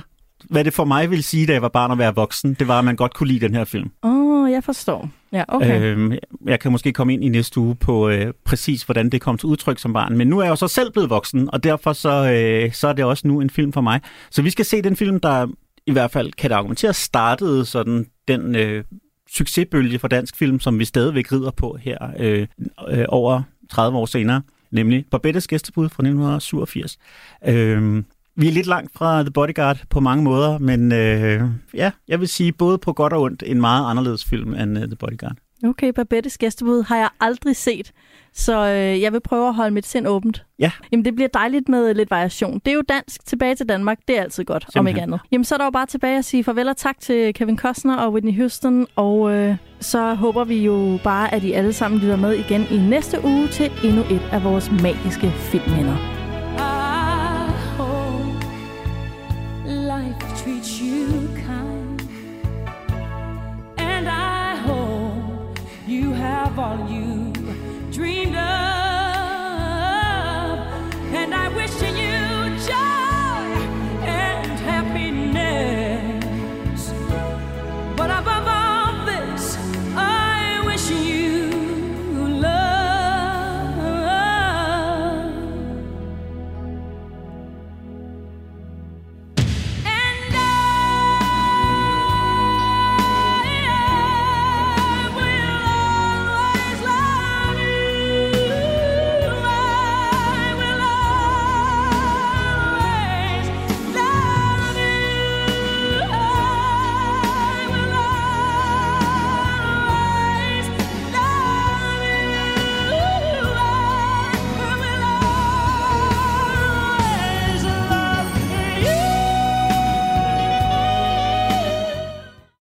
hvad det for mig vil sige, da jeg var barn at være voksen, det var, at man godt kunne lide den her film. Åh, oh, jeg forstår. Ja, okay. Øhm, jeg kan måske komme ind i næste uge på øh, præcis, hvordan det kom til udtryk som barn. Men nu er jeg jo så selv blevet voksen, og derfor så, øh, så er det også nu en film for mig. Så vi skal se den film, der i hvert fald kan det argumentere startede sådan den øh, succesbølge for dansk film, som vi stadigvæk rider på her øh, øh, over 30 år senere, nemlig Barbettes gæstebud fra 1987. Øh, vi er lidt langt fra The Bodyguard på mange måder, men øh, ja, jeg vil sige både på godt og ondt en meget anderledes film end uh, The Bodyguard. Okay, Babettes gæstebud har jeg aldrig set, så øh, jeg vil prøve at holde mit sind åbent. Ja. Jamen, det bliver dejligt med lidt variation. Det er jo dansk tilbage til Danmark. Det er altid godt, om Simpelthen. ikke andet. Jamen, så er der jo bare tilbage at sige farvel og tak til Kevin Costner og Whitney Houston. Og øh, så håber vi jo bare, at I alle sammen lytter med igen i næste uge til endnu et af vores magiske filmminder.